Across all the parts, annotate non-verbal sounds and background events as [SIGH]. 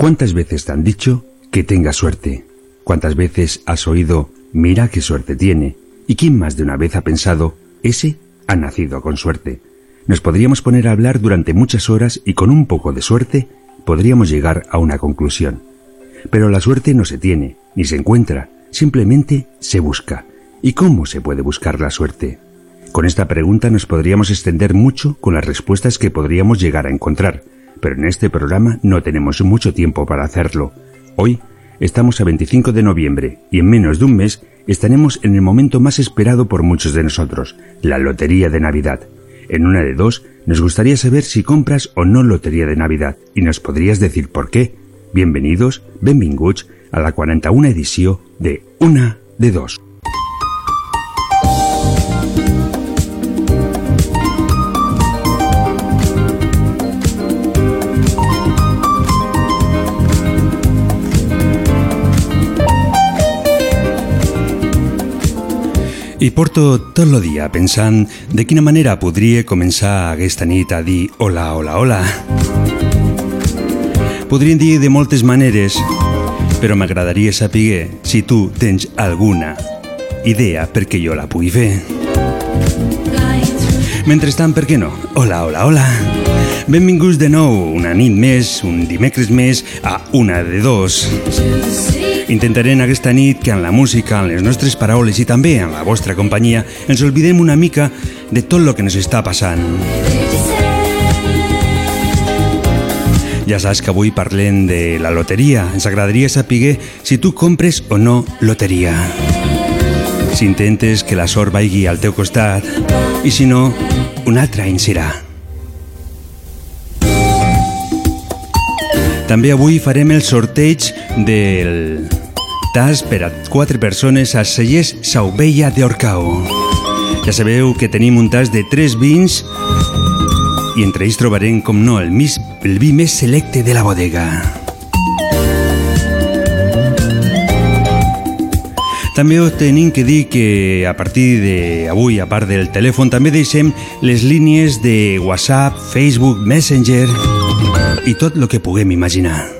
¿Cuántas veces te han dicho que tengas suerte? ¿Cuántas veces has oído, mira qué suerte tiene? ¿Y quién más de una vez ha pensado, ese ha nacido con suerte? Nos podríamos poner a hablar durante muchas horas y con un poco de suerte podríamos llegar a una conclusión. Pero la suerte no se tiene, ni se encuentra, simplemente se busca. ¿Y cómo se puede buscar la suerte? Con esta pregunta nos podríamos extender mucho con las respuestas que podríamos llegar a encontrar, pero en este programa no tenemos mucho tiempo para hacerlo. Hoy estamos a 25 de noviembre y en menos de un mes estaremos en el momento más esperado por muchos de nosotros, la Lotería de Navidad. En una de dos, nos gustaría saber si compras o no Lotería de Navidad y nos podrías decir por qué. Bienvenidos, benvinguts, a la 41 edición de Una de Dos. I porto tot el dia pensant de quina manera podria començar aquesta nit a dir hola, hola, hola. Podrien dir de moltes maneres, però m'agradaria saber si tu tens alguna idea perquè jo la pugui fer. Mentrestant, per què no? Hola, hola, hola. Benvinguts de nou, una nit més, un dimecres més, a una de dos. Intentaré en aquesta nit que en la música, en les nostres paraules i també en la vostra companyia ens oblidem una mica de tot el que ens està passant. Ja saps que avui parlem de la loteria. Ens agradaria saber si tu compres o no loteria. Si intentes que la sort vagi al teu costat i si no, un altre any serà. També avui farem el sorteig del tas per a quatre persones a Cellers Saubella d'Orcau. Ja sabeu que tenim un tas de tres vins i entre ells trobarem, com no, el, mis, el vi més selecte de la bodega. També us tenim que dir que a partir d'avui, a part del telèfon, també deixem les línies de WhatsApp, Facebook, Messenger i tot el que puguem imaginar.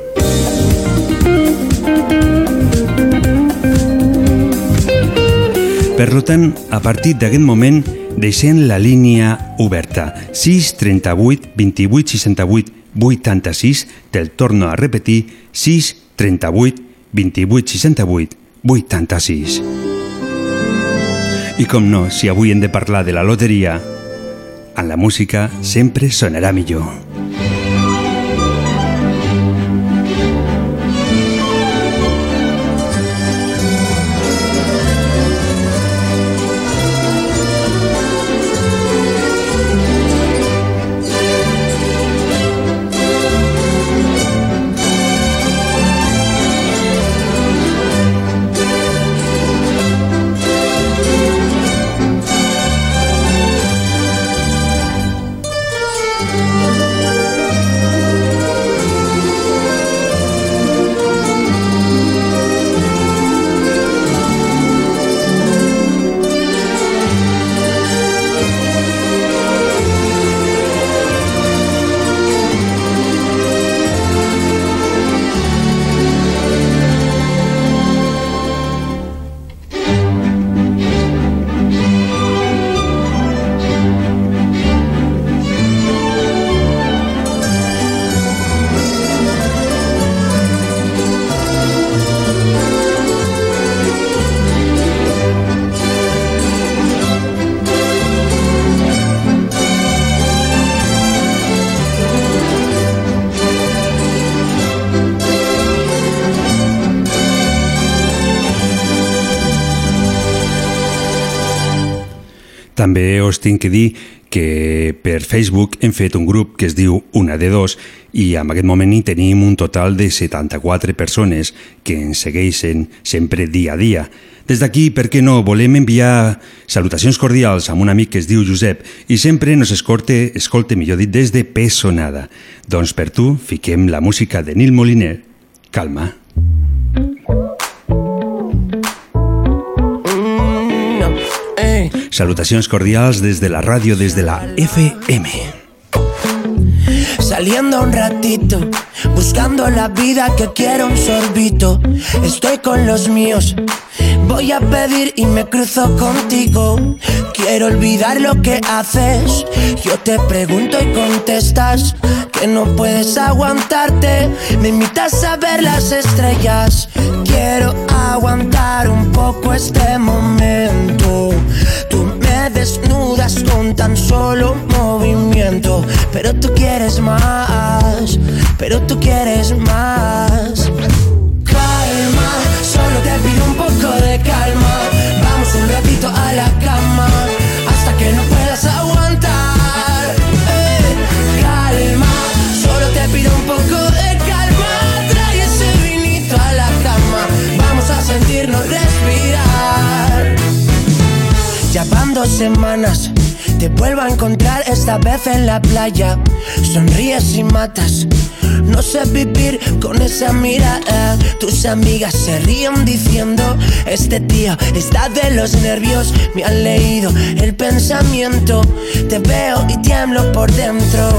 Per tant, a partir d'aquest moment, deixem la línia oberta. 6 38 28 68 86, te'l torno a repetir, 6 38 28 68 86. I com no, si avui hem de parlar de la loteria, en la música sempre sonarà millor. També us tinc que dir que per Facebook hem fet un grup que es diu Una de Dos i en aquest moment hi tenim un total de 74 persones que ens segueixen sempre dia a dia. Des d'aquí, per què no, volem enviar salutacions cordials a un amic que es diu Josep i sempre nos escorte, escolte, millor dit, des de Pessonada. Doncs per tu fiquem la música de Nil Moliner. Calma. Salutacions cordials desde la radio, desde la FM. Saliendo un ratito, buscando la vida que quiero un sorbito. Estoy con los míos, voy a pedir y me cruzo contigo. Quiero olvidar lo que haces. Yo te pregunto y contestas que no puedes aguantarte. Me invitas a ver las estrellas. Quiero aguantar un poco este momento desnudas con tan solo movimiento. Pero tú quieres más, pero tú quieres más. Calma, solo te pido un poco de calma. Vamos un ratito a la dos semanas, te vuelvo a encontrar esta vez en la playa. Sonríes y matas. No sé vivir con esa mirada. Tus amigas se ríen diciendo: Este tío está de los nervios. Me han leído el pensamiento. Te veo y tiemblo por dentro.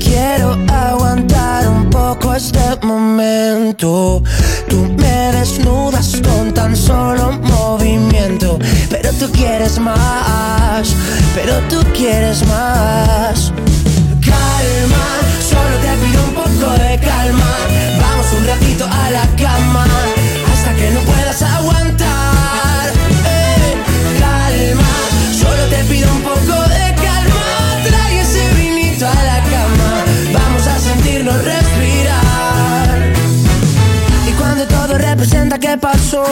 Quiero aguantar un poco este momento. Tú me desnudas con tan solo movimiento. Pero tú quieres más. Pero tú quieres más. Calma, solo te pido un poco de calma. Qué pasó.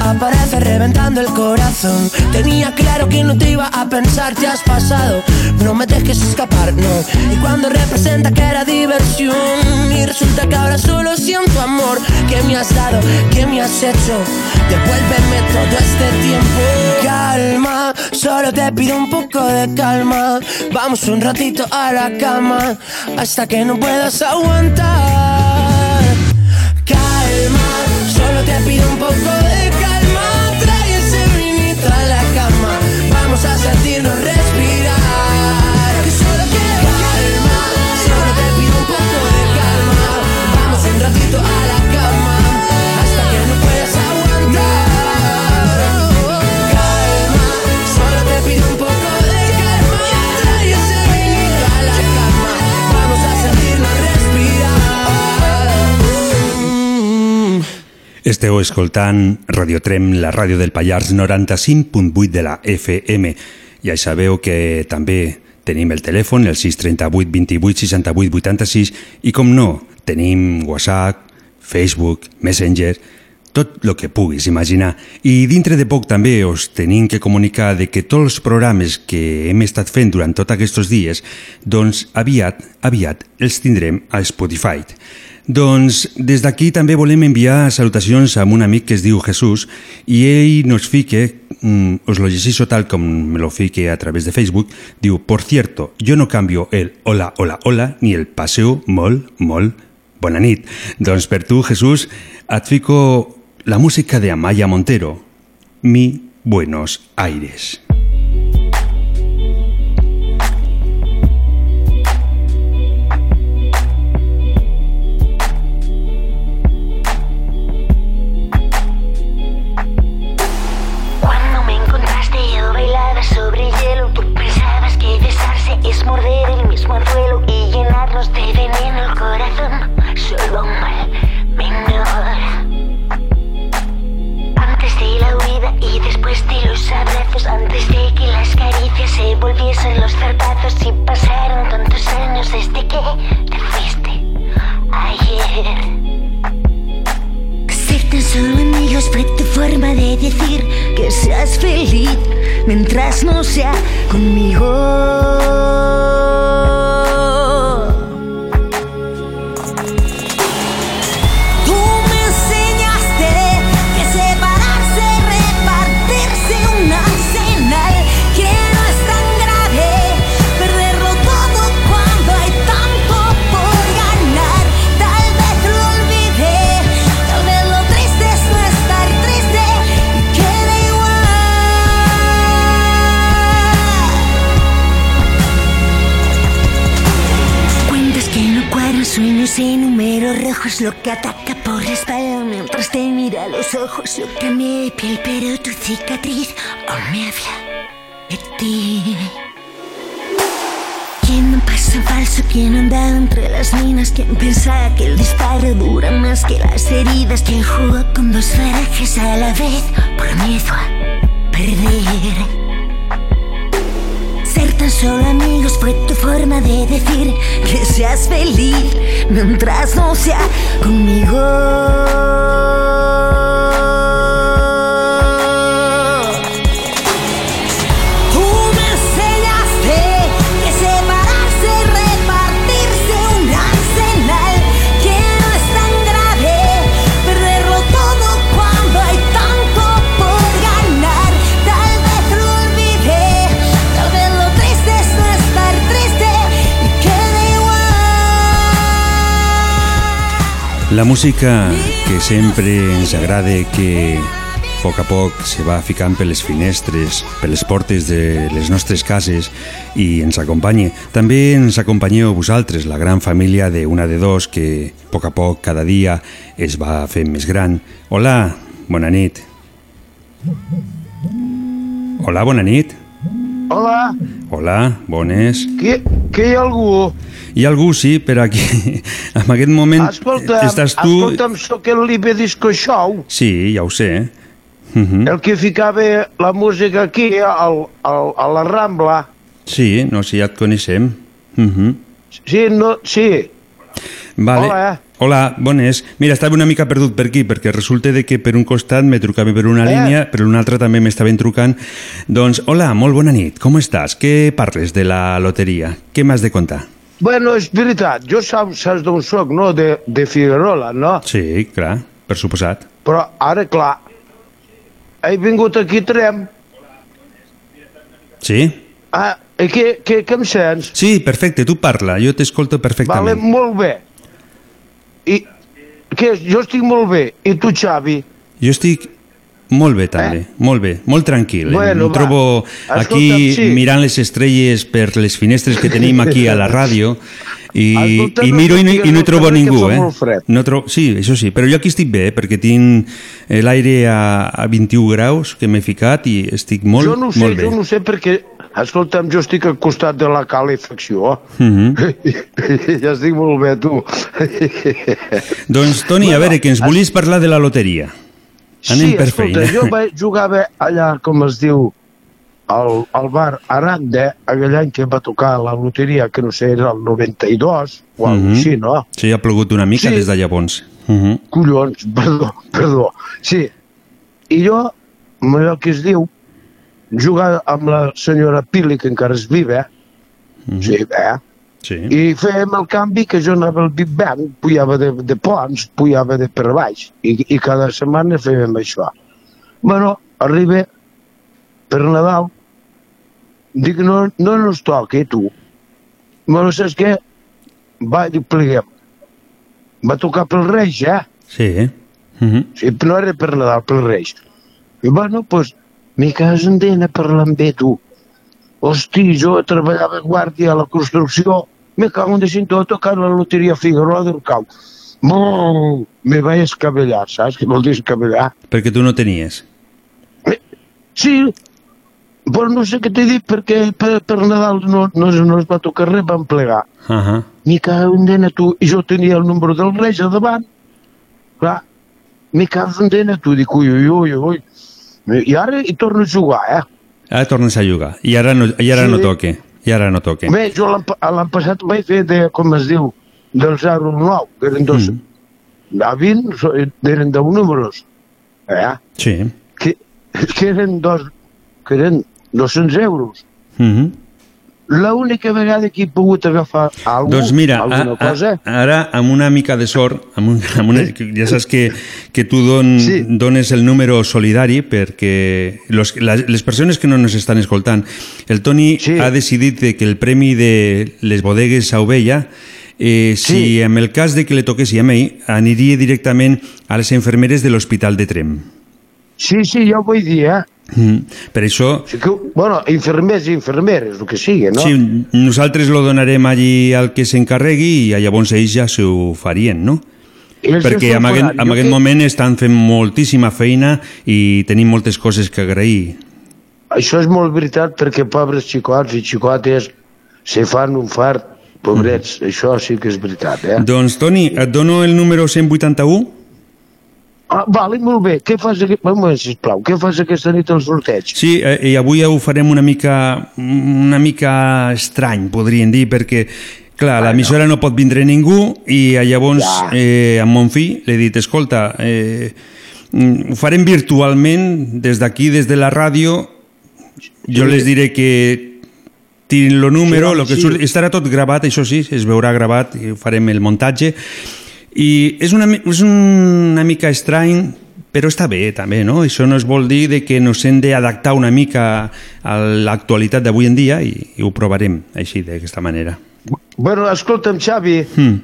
Aparece reventando el corazón. Tenía claro que no te iba a pensar, te has pasado. No me dejes escapar, no. Y cuando representa que era diversión. Y resulta que ahora solo siento amor. Que me has dado, que me has hecho. Devuélveme todo este tiempo. Calma, solo te pido un poco de calma. Vamos un ratito a la cama. Hasta que no puedas aguantar. Te pido un poco Esteu escoltant Radio Trem, la ràdio del Pallars 95.8 de la FM. Ja sabeu que també tenim el telèfon, el 638 28 68 86 i com no, tenim WhatsApp, Facebook, Messenger, tot el que puguis imaginar. I dintre de poc també us tenim que comunicar de que tots els programes que hem estat fent durant tots aquests dies, doncs aviat, aviat els tindrem a Spotify. Doncs des d'aquí també volem enviar salutacions a un amic que es diu Jesús i ell nos fique, mm, os lo llegeixo tal com me lo fique a través de Facebook, diu, por cierto, yo no cambio el hola, hola, hola, ni el paseo molt, molt, bona nit. Doncs per tu, Jesús, et fico la música de Amaya Montero, Mi Buenos Aires. de veneno el corazón, solo un mal menor. Antes de la huida y después de los abrazos, antes de que las caricias se volviesen los zarpazos, y pasaron tantos años desde que te fuiste ayer. Ser tan solo amigos fue tu forma de decir que seas feliz mientras no sea conmigo. Rojos Lo que ataca por la espalda mientras te mira a los ojos Yo cambié piel pero tu cicatriz aún me habla de ti ¿Quién no pasa falso? ¿Quién anda entre las minas? ¿Quién pensaba que el disparo dura más que las heridas? ¿Quién jugó con dos barajas a la vez por miedo a perder? Solo amigos fue tu forma de decir que seas feliz mientras no sea conmigo. La música que sempre ens agrada que a poc a poc se va ficant per les finestres, per les portes de les nostres cases i ens acompanye. També ens acompanyeu vosaltres, la gran família de una de dos que a poc a poc cada dia es va fent més gran. Hola, bona nit. Hola, bona nit. Hola, Hola, bones. que, que hi ha algú? Hi ha algú, sí, però aquí, [LAUGHS] en aquest moment Escolta'm, estàs tu... escolta'm, sóc el Libe Disco Show, Sí, ja ho sé. Uh -huh. el que ficava la música aquí, al, al, a la Rambla. Sí, no, si ja et coneixem. Uh -huh. Sí, no, sí, Vale. Hola. Hola, bones. Mira, estava una mica perdut per aquí, perquè resulta de que per un costat me trucava per una Eh? línia, per una altra també m'estaven trucant. Doncs, hola, molt bona nit, com estàs? Què parles de la loteria? Què m'has de contar? Bueno, és veritat, jo saps, saps d'on soc, no? De, de Figuerola, no? Sí, clar, per suposat. Però ara, clar, he vingut aquí a Trem. Sí? Ah, què, què, què em sents? Sí, perfecte, tu parla, jo t'escolto Vale, perfectament. molt bé. I què, jo estic molt bé. I tu, Xavi? Jo estic molt bé, també, molt bé, molt tranquil. Eh? Bueno, em va. trobo aquí Escolta'm, sí. mirant les estrelles per les finestres que tenim aquí a la ràdio i, i miro i no, i no hi trobo ningú, fa eh? molt fred. No trobo, sí, això sí, però jo aquí estic bé, eh, perquè tinc eh, l'aire a, a 21 graus que m'he ficat i estic molt, jo no ho sé, molt bé. jo no ho sé perquè, escolta'm, jo estic al costat de la calefacció. Mhm. [LAUGHS] ja estic molt bé, tu. Doncs, Toni, a veure, que ens volies parlar de la loteria. Anem sí, per escolta, feina. jo vaig, [LAUGHS] jugava allà, com es diu, al, al bar Aranda, aquell any que va tocar la loteria, que no sé, era el 92, o Mhm. cosa així, no? Sí, ha plogut una mica Sí. des de llavors. Uh -huh. Collons, [LAUGHS] perdó, perdó. Sí, i jo, allò que es diu, jugar amb la senyora Pili, que encara és viva, Mhm. sí, eh? Sí. I fèiem el canvi que jo anava al Big Bang, pujava de, de ponts, pujava de per baix, i, i cada setmana fèiem això. Bueno, arriba per Nadal, dic, no, no ens toca, tu. Bueno, saps què? Va, dic, pleguem. Va tocar pel Reis, eh? Sí. Uh -huh. Sí, no era per Nadal, per Reis. I bueno, doncs, pues, mi casa endena parlant bé, tu. Hosti, jo treballava a guàrdia a la construcció, me cago en de cinto tocar la loteria Figueroa del Cau. Brrr, me vaig escavellar, saps què vol dir escavellar? Perquè tu no tenies. Sí, però no sé què t'he dit, perquè per, per Nadal no, no, no es va tocar res, vam plegar. Uh -huh. Mi cago en dena, tu, i jo tenia el número del Reis a davant. Clar, mi cago en dena, tu, dic, ui, ui, ui, ui. I ara hi torno a jugar, eh? Ara tornes a jugar. I ara no, i ara Sí. no toque. I ara no toque. Bé, jo l'any pa- l'any passat vaig fer, de, com es diu, del 0 al 9, que eren dos... Mm. A 20 so- eren 10 números, eh? Sí. Que, que eren dos... que eren 200 euros. Mhm. L'única vegada que he pogut agafar alguna, Doncs mira, alguna a, a, cosa... ara amb una mica de sort, amb un, amb una, ja saps que, que tu don, Sí. dones el número solidari perquè los, les, les persones que no nos estan escoltant, el Toni Sí. ha decidit de que el premi de les bodegues a Ovella eh, si Sí. en el cas de que le toquessi a mi, aniria directament a les infermeres de l'Hospital de Trem. Sí, sí, ja ho vull dir, eh? Mm. Per això, sigui que, bueno, infermers i infermeres, el que sigui, no? sí, nosaltres lo donarem allí al que s'encarregui i llavors ells ja s'ho farien, no? Perquè en aquest, en aquest que- moment estan fent moltíssima feina i tenim moltes coses que agrair. Això és molt veritat perquè pobres xicots i xicotes se fan un fart, pobrets, això sí que és veritat, eh? Doncs, Toni, et dono el número 181? Ah, vale, molt bé. Què fas, aquest... un moment, sisplau, què fas aquesta nit al sorteig? Sí, eh, i avui ho farem una mica, una mica estrany, podríem dir, perquè, clar, l'emissora no pot vindre ningú i llavors Ja. eh, amb mon fill li he dit, escolta, eh, mm, ho farem virtualment des d'aquí, des de la ràdio, jo les diré que tirin el número, Sí, lo que sí. surt, estarà tot gravat, això sí, es veurà gravat, i farem el muntatge, i és una, és una mica estrany, però està bé també, no? Això no es vol dir de que nos hem d'adaptar una mica a l'actualitat d'avui en dia i, i ho provarem així, d'aquesta manera. Bueno, escolta'm, Xavi, Mm.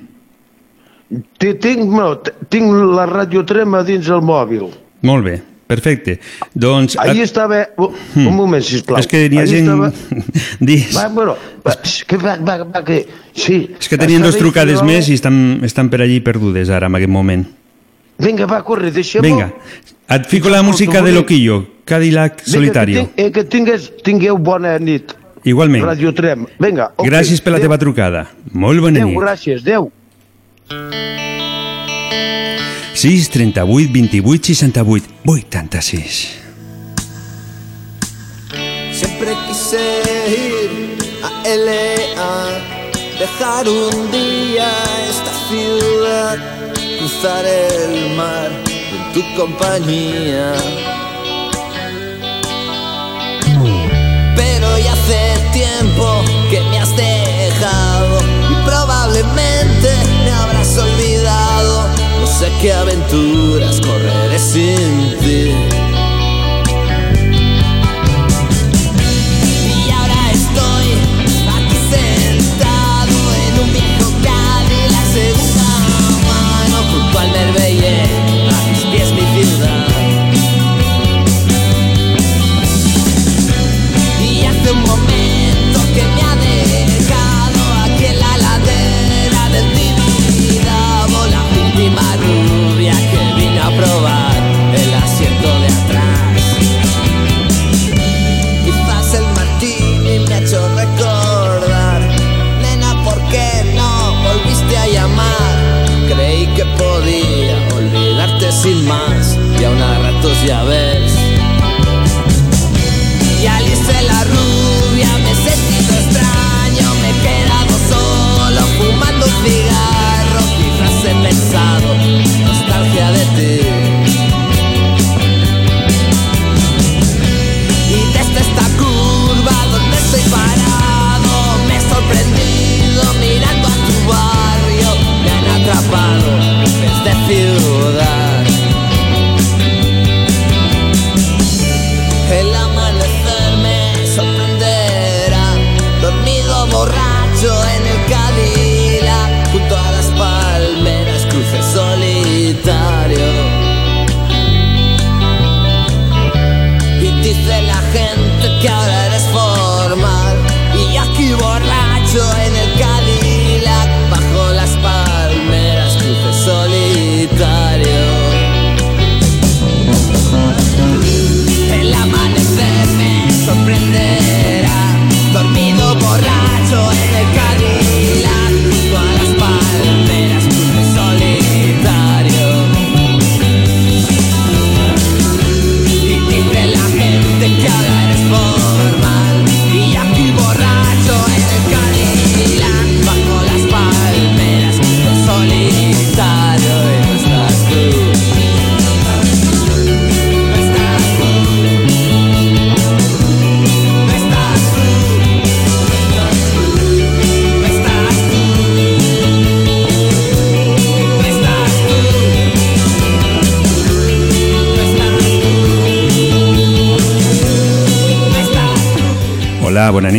te- tinc, no, tinc la radiotrema dins el mòbil. Molt bé, perfecte. Doncs... Ahir estava... Un moment, sisplau. és que n'hi ha Ahir gent... Estava... [LAUGHS] Dis. Va, bueno, va, que va, va, va, que... Sí. És que tenien dos trucades jo- més i estan, estan per allí perdudes ara, en aquest moment. Vinga, va, corre, deixem-ho. Vinga, et fico la música de Loquillo, Cadillac Solitario. Vinga, que, ting, eh, que tingues, tingueu bona nit. Igualment. Radio Trem. Vinga, ok. Gràcies per la Adéu. teva trucada. Molt bona Adéu, nit. gràcies, adéu. 6 38 28 68 86. Siempre quise ir a LA, dejar un día esta ciudad, cruzar el mar en tu compañía. Pero ya hace tiempo que me has dejado y probablemente sé qué aventuras correré sin ti. Y ahora estoy aquí sentado en un viejo Cadillac segunda mano junto al sin más. Y a ratos ya ves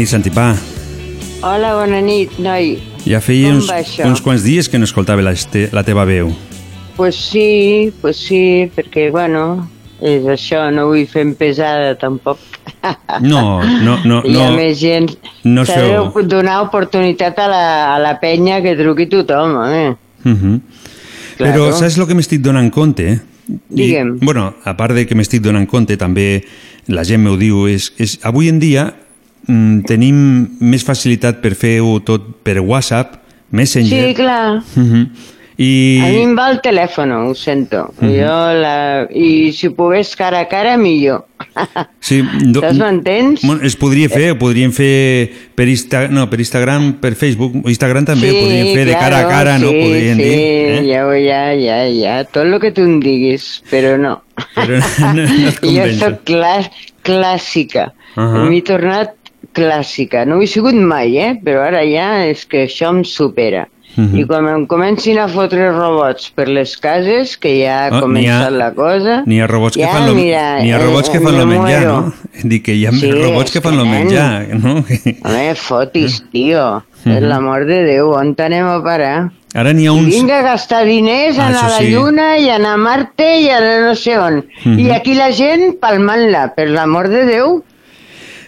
nit, Santipà. Hola, bona nit, noi. Ja feia Com uns, uns quants dies que no escoltava la, este, la teva veu. Pues sí, pues sí, perquè, bueno, és això, no vull fer pesada tampoc. No, no, no, [LAUGHS] Hi ha no. més gent. no S'ha de donar oportunitat a la, a la penya que truqui tothom, eh? Uh -huh. Però Claro. saps el que m'estic donant compte? Digue'm. bueno, a part de que m'estic donant compte, també la gent m'ho diu, és, és avui en dia mm, tenim més facilitat per fer-ho tot per WhatsApp, Messenger... Sí, clar. Uh -huh. I... A mi em va el telèfon, ho sento. Mhm. Jo la... I si pogués cara a cara, millor. Sí, do- Saps, m'entens? Bueno, es podria fer, ho podríem fer per, Insta, no, per Instagram, per Facebook, Instagram també, ho podríem fer de cara a cara, no? sí, Podríem sí, dir. Eh? ja, ja, ja, ja, tot el que tu em diguis, però no. Però no, no et [LAUGHS] jo soc clà clàssica, uh. -huh. m'he tornat clàssica. No ho he sigut mai, eh? però ara ja és que això em supera. Mhm. I quan em comencin a fotre robots per les cases, que ja ha Oh, n'hi ha- començat la cosa... N'hi ha robots que ja, fan lo, mira, ha eh, robots que eh, fan lo me menjar, muero. no? [LAUGHS] Dic que hi ha Sí, robots que fan lo menjar, no? [LAUGHS] Home, fotis, tio. Mhm. Per l'amor de Déu, on anem a parar? Ara n'hi ha I uns... vinga a gastar diners, Ah, anar a la sí. Lluna i anar a Marte i anar no sé on. Mhm. I aquí la gent palmant-la, per l'amor de Déu.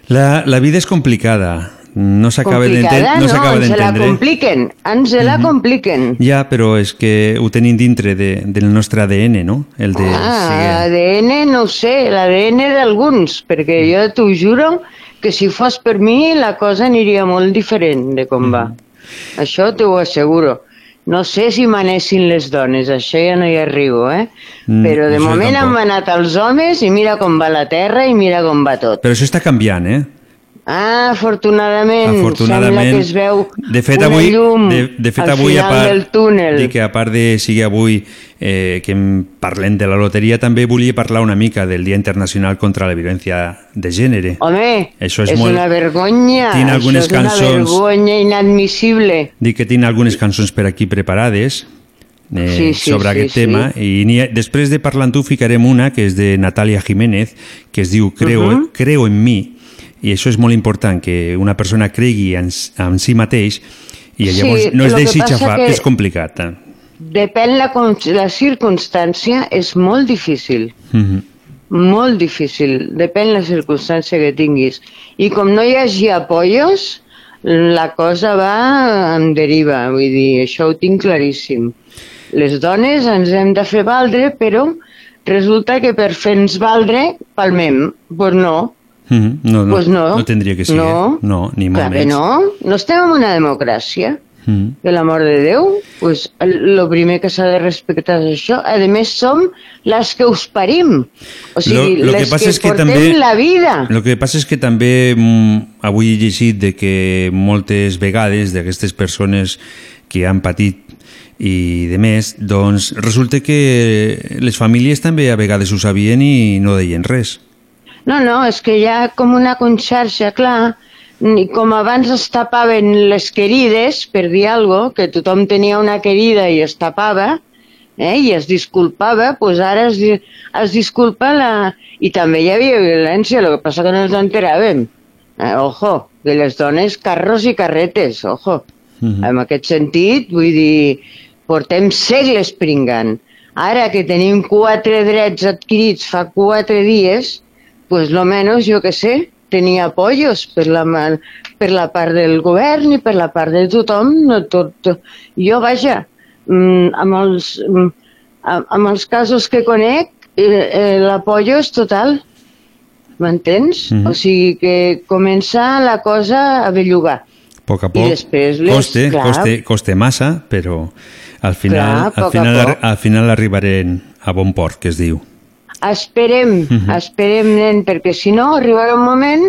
La, la vida és complicada. No s'acaba Complicada, d'enten- no s'acaba ens la d'entendre. compliquen, ens la compliquen. Ja, però és que ho tenim dintre de, del nostre ADN, no? El de... Ah, l'ADN no ho sé, l'ADN d'alguns, perquè jo t'ho juro que si fos per mi la cosa aniria molt diferent de com va. Això t'ho asseguro. No sé si manessin les dones, això ja no hi arribo, eh? Mm, Però de moment tampoc. han manat els homes i mira com va la terra i mira com va tot. Però això està canviant, eh? Ah, afortunadament, Afortunadament, sembla que es veu de fet, una avui, llum de, de fet, avui a final part, del túnel. de que a part de sigui avui eh, que em parlem de la loteria, també volia parlar una mica del Dia Internacional contra la Violència de Gènere. Home, Això és és, molt- una vergonya, Tinc algunes això és una cançons- vergonya inadmissible. Dic que tinc algunes cançons per aquí preparades eh, Sí, sí, sobre sí, aquest sí. tema i ha- després de parlar amb tu ficarem una que és de Natalia Jiménez que es diu Creo, uh Mhm. -huh. Creo en mi i això és molt important que una persona cregui en, en si mateix i Sí, llavors no es deixi xafar, que- és complicat. Eh? Depèn la, la circumstància, és molt difícil. Mhm. Molt difícil, depèn la circumstància que tinguis. I com no hi hagi apoyos, la cosa va en deriva, vull dir, això ho tinc claríssim. Les dones ens hem de fer valdre, però resulta que per fer-nos valdre palmem. Pues no, Mhm. No, no, pues no. no tindria que ser. No, eh? no ni molt clar que menys. no. No estem en una democràcia. Mhm. de l'amor de Déu, pues, el primer que s'ha de respectar és això. A més, som les que us parim. O sigui, Lo- lo que les passa que, és que portem també- la vida. El que passa és que també mm, avui he llegit de que moltes vegades d'aquestes persones que han patit i de més, doncs resulta que les famílies també a vegades ho sabien i no deien res. No, no, és que hi ha com una conxarxa, clar, i com abans es tapaven les querides, per dir alguna cosa, que tothom tenia una querida i es tapava, eh, i es disculpava, doncs ara es, es disculpa la... I també hi havia violència, el que passa que no ens enteràvem. Eh, ojo, de les dones carros i carretes, ojo. Mhm. En aquest sentit, vull dir, portem segles pringant. Ara que tenim quatre drets adquirits fa quatre dies, pues lo menos, jo que sé, tenia apoyos per la, per la part del govern i per la part de tothom. No, tot, tot. Jo, vaja, mm, amb, els, mm, amb, els casos que conec, eh, eh, l'apoyo és total. M'entens? Mhm. O sigui que comença la cosa a bellugar. A poc a I poc. després les- coste, clar. coste, coste massa, però al final, Clar, al final, al final arribarem a bon port, que es diu. Esperem, Mhm. esperem, nen, perquè si no arribarà un moment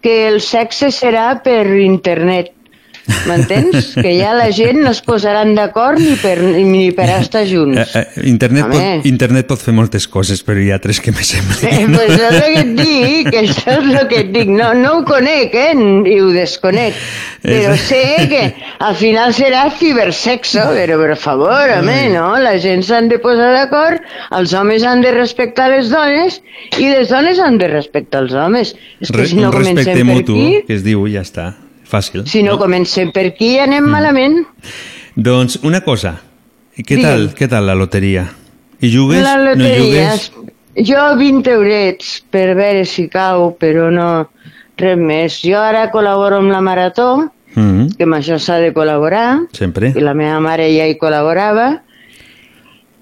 que el sexe serà per internet. M'entens? Que ja la gent no es posaran d'acord ni per, ni per estar Eh, junts. eh, internet, pot, internet pot fer moltes coses, però hi ha tres que me Eh, semblen. pues és el que et dic, [LAUGHS] això és el que et dic. No, no ho conec, eh? I ho desconec. Però sé que al final serà cibersexo, però per favor, home, no? La gent s'han de posar d'acord, els homes han de respectar les dones i les dones han de respectar els homes. És que si no un respecte comencem per mutu, aquí, que es diu, ja està. Fàcil. si no comencem per aquí anem malament. Doncs una cosa, què Digue'm. tal, què tal la loteria? Hi jugues? La No loteria, jugues? jo 20 eurets per veure si cau, però no res més. Jo ara col·laboro amb la Marató, Mm, que amb això s'ha de col·laborar, sempre. i la meva mare ja hi col·laborava,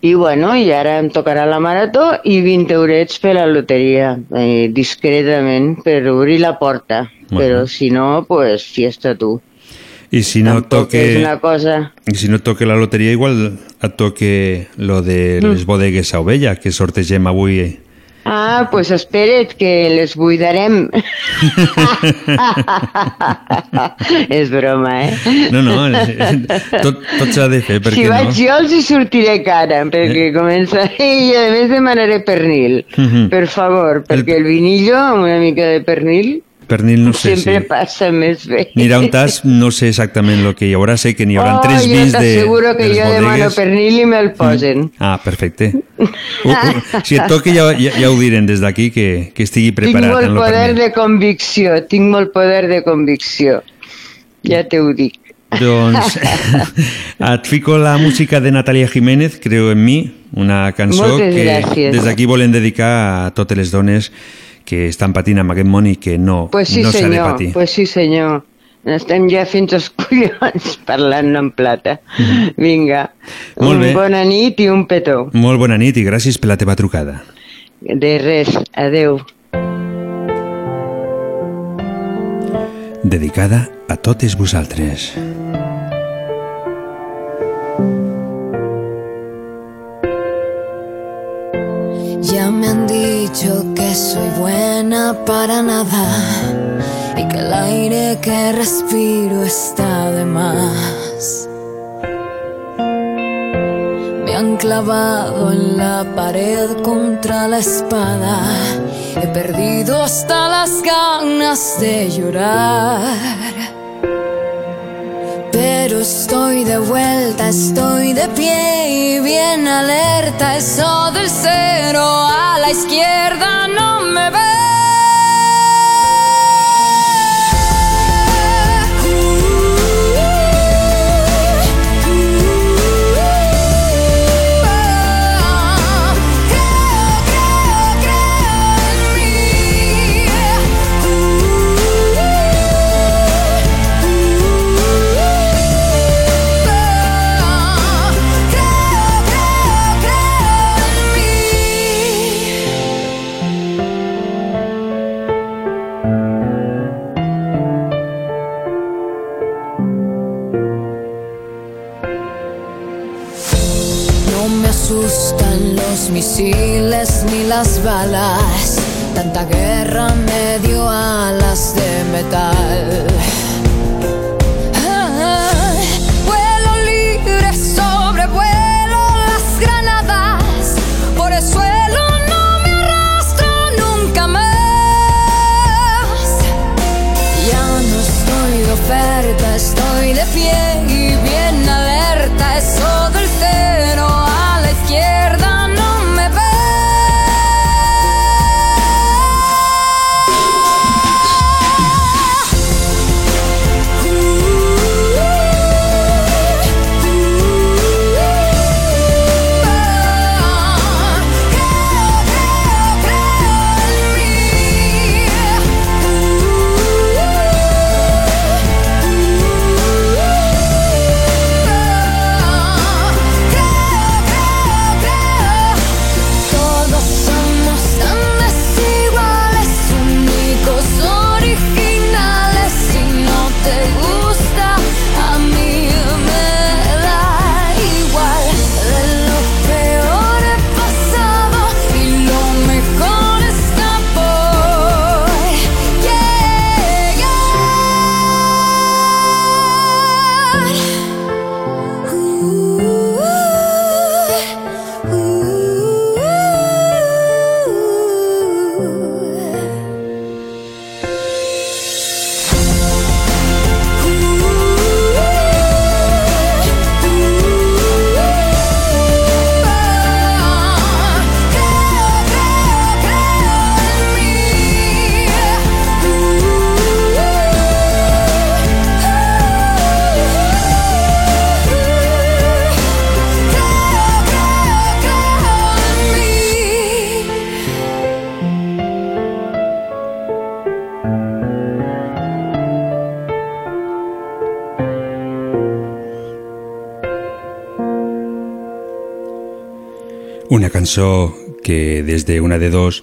i bueno, i ara em tocarà la Marató i 20 eurets per la loteria, eh, discretament, per obrir la porta. Molt Però si no, pues fiesta tu. I si no Tampoc és toque... una cosa... I si no toque la loteria, igual et toque lo de Mm. les bodegues a ovella, que sortegem avui. Eh? Ah, pues espera't, que les buidarem. [LAUGHS] és broma, eh? No, no, eh, tot, tot s'ha de fer, perquè si no? vaig jo els hi sortiré cara, perquè començaré [LAUGHS] i a més demanaré pernil. Mhm. Per favor, perquè el vinillo amb una mica de pernil Pernil no sé sempre si... passa més bé. Anirà un tas, no sé exactament el que hi haurà, sé que n'hi haurà oh, tres jo vins de, t'asseguro que de jo demano pernil i me'l posen. Ah, perfecte. Uh, uh, [LAUGHS] si et toca ja, ja, ja ho direm des d'aquí, que, que estigui Tinc preparat. molt en lo poder pernil. de convicció, tinc molt poder de convicció. Ja te ho dic. Doncs [LAUGHS] et fico la música de Natalia Jiménez, Creo en mi, una cançó Moltes que gràcies. des d'aquí volem dedicar a totes les dones que estan patint amb aquest món i que no, Pues sí, no s'ha de patir. pues sí, senyor. Estem ja fins als [LAUGHS] collons parlant en plata. Vinga, Mhm. Molt bé. bona nit i un petó. Molt bona nit i gràcies per la teva trucada. De res, adeu. Dedicada a totes vosaltres. Ya me han dicho que soy buena para nada y que el aire que respiro está de más. Me han clavado en la pared contra la espada. He perdido hasta las ganas de llorar. Pero estoy de vuelta, estoy de pie y bien alerta. Eso del cero a la izquierda no me ve. Misiles ni las balas. Tanta guerra me dio alas de metal. Una cançó que des de una de dos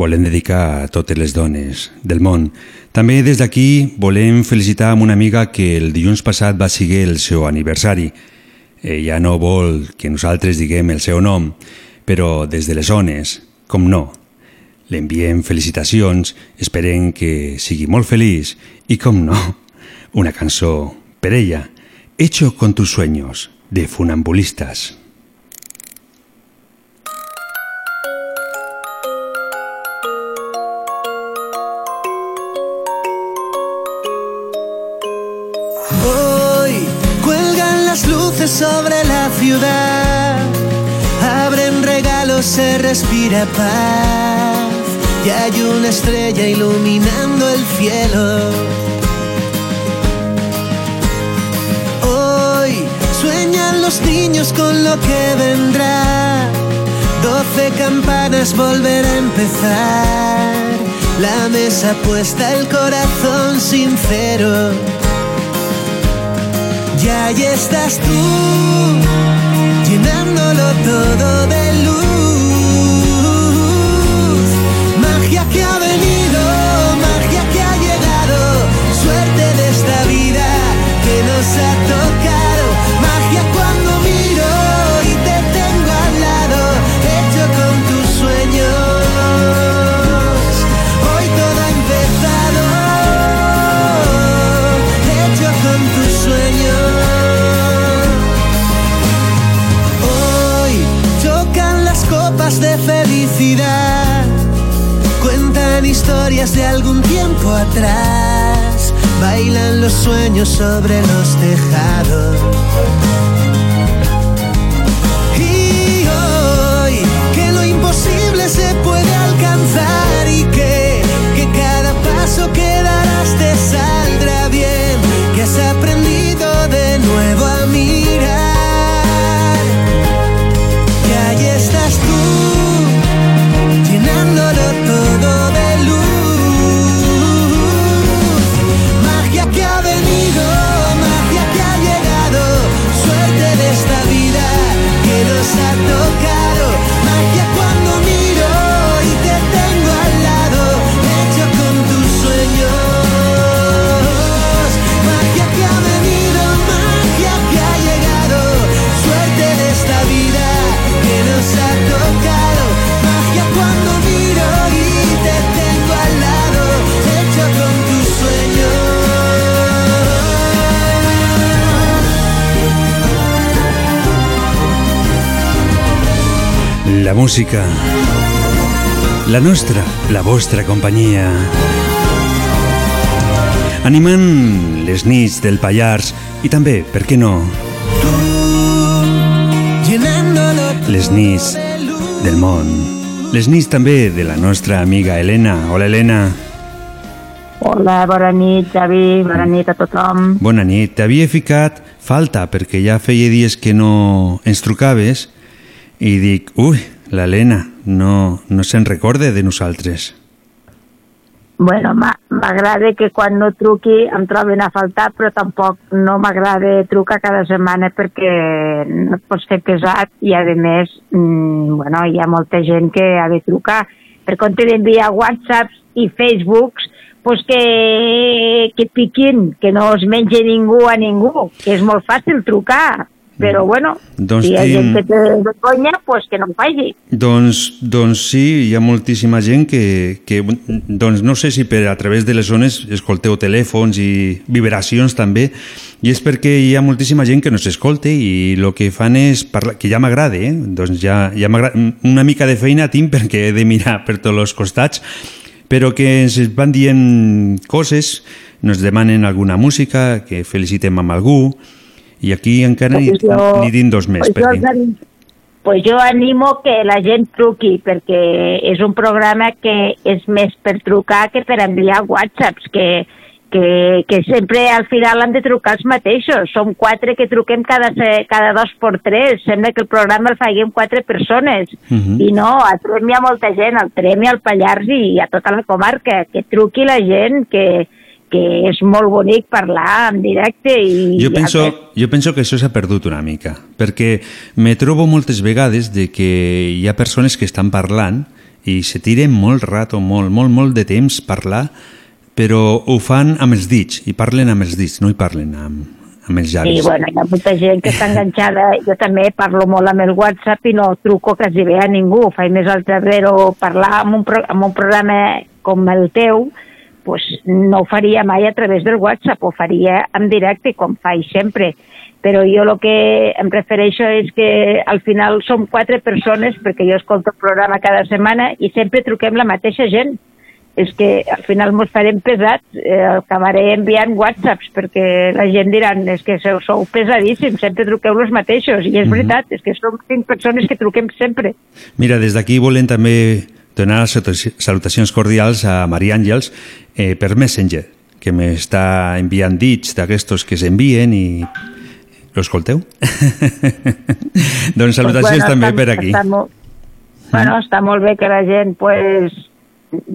volem dedicar a totes les dones del món. També des d'aquí volem felicitar amb una amiga que el dilluns passat va seguir el seu aniversari. Ella no vol que nosaltres diguem el seu nom, però des de les zones, com no, l'enviem felicitacions, esperem que sigui molt feliç i, com no, una cançó per ella, Hecho con tus sueños, de Funambulistas. Se respira paz y hay una estrella iluminando el cielo. Hoy sueñan los niños con lo que vendrá, doce campanas volver a empezar, la mesa puesta, el corazón sincero. Y ahí estás tú, llenándolo todo de historias de algún tiempo atrás, bailan los sueños sobre los tejados. La música, la nostra, la vostra companyia. Animant les nits del Pallars i també, per què no, les nits del món. Les nits també de la nostra amiga Helena. Hola, Helena. Hola, bona nit, Javi, bona nit a tothom. Bona nit. T'havia ficat falta perquè ja feia dies que no ens trucaves i dic, ui, l'Helena no, no se'n recorde de nosaltres. Bueno, ma- m'agrada que quan no truqui em troben a faltar, però tampoc no m'agrada trucar cada setmana perquè no et pots fer pesat i, a més, mm, bueno, hi ha molta gent que ha de trucar. Per compte d'enviar whatsapps i facebooks, pues que, que piquin, que no es mengi ningú a ningú, que és molt fàcil trucar. Però, bueno, Doncs si hi ha gent que té vergonya, pues que no ho faci. Doncs, doncs sí, hi ha moltíssima gent que, que doncs no sé si per a través de les zones escolteu telèfons i vibracions també, i és perquè hi ha moltíssima gent que no s'escolta i el que fan és parlar, que ja m'agrada, eh? doncs ja, ja una mica de feina tinc perquè he de mirar per tots els costats, però que ens van dient coses, ens demanen alguna música, que felicitem amb algú, i aquí encara ni, Pues din dos més. pues jo, perquè... pues jo animo que la gent truqui perquè és un programa que és més per trucar que per enviar whatsapps que, que, que sempre al final han de trucar els mateixos. Som quatre que truquem cada, cada dos per tres. Sembla que el programa el faiguem quatre persones. Mhm. I no, a Trem hi ha molta gent, al Trem i al Pallars i a tota la comarca. Que truqui la gent, que, que és molt bonic parlar en directe i... Jo penso, jo penso que això s'ha perdut una mica, perquè me trobo moltes vegades de que hi ha persones que estan parlant i se tiren molt rato, molt, molt, molt de temps parlar, però ho fan amb els dits, i parlen amb els dits, no hi parlen amb, amb els llavis. I bueno, hi ha molta gent que està enganxada. [LAUGHS] Jo també parlo molt amb el WhatsApp i no truco quasi bé a ningú. Faig més al tablero parlar amb un, pro amb un programa com el teu, pues no ho faria mai a través del WhatsApp, ho faria en directe, com faig sempre. Però jo el que em refereixo és que al final som quatre persones, perquè jo escolto el programa cada setmana i sempre truquem la mateixa gent. És que al final mos farem pesats, eh, acabaré enviant whatsapps perquè la gent diran és que sou, sou pesadíssims, sempre truqueu els mateixos i és Mhm. veritat, és que som cinc persones que truquem sempre. Mira, des d'aquí volen també donar les saluta- salutacions cordials a Maria Àngels eh, per Messenger, que m'està enviant dits d'aquestos que s'envien i... Lo escolteu? [LAUGHS] doncs salutacions Pues també està, per aquí. Està molt, bueno, està molt bé que la gent pues,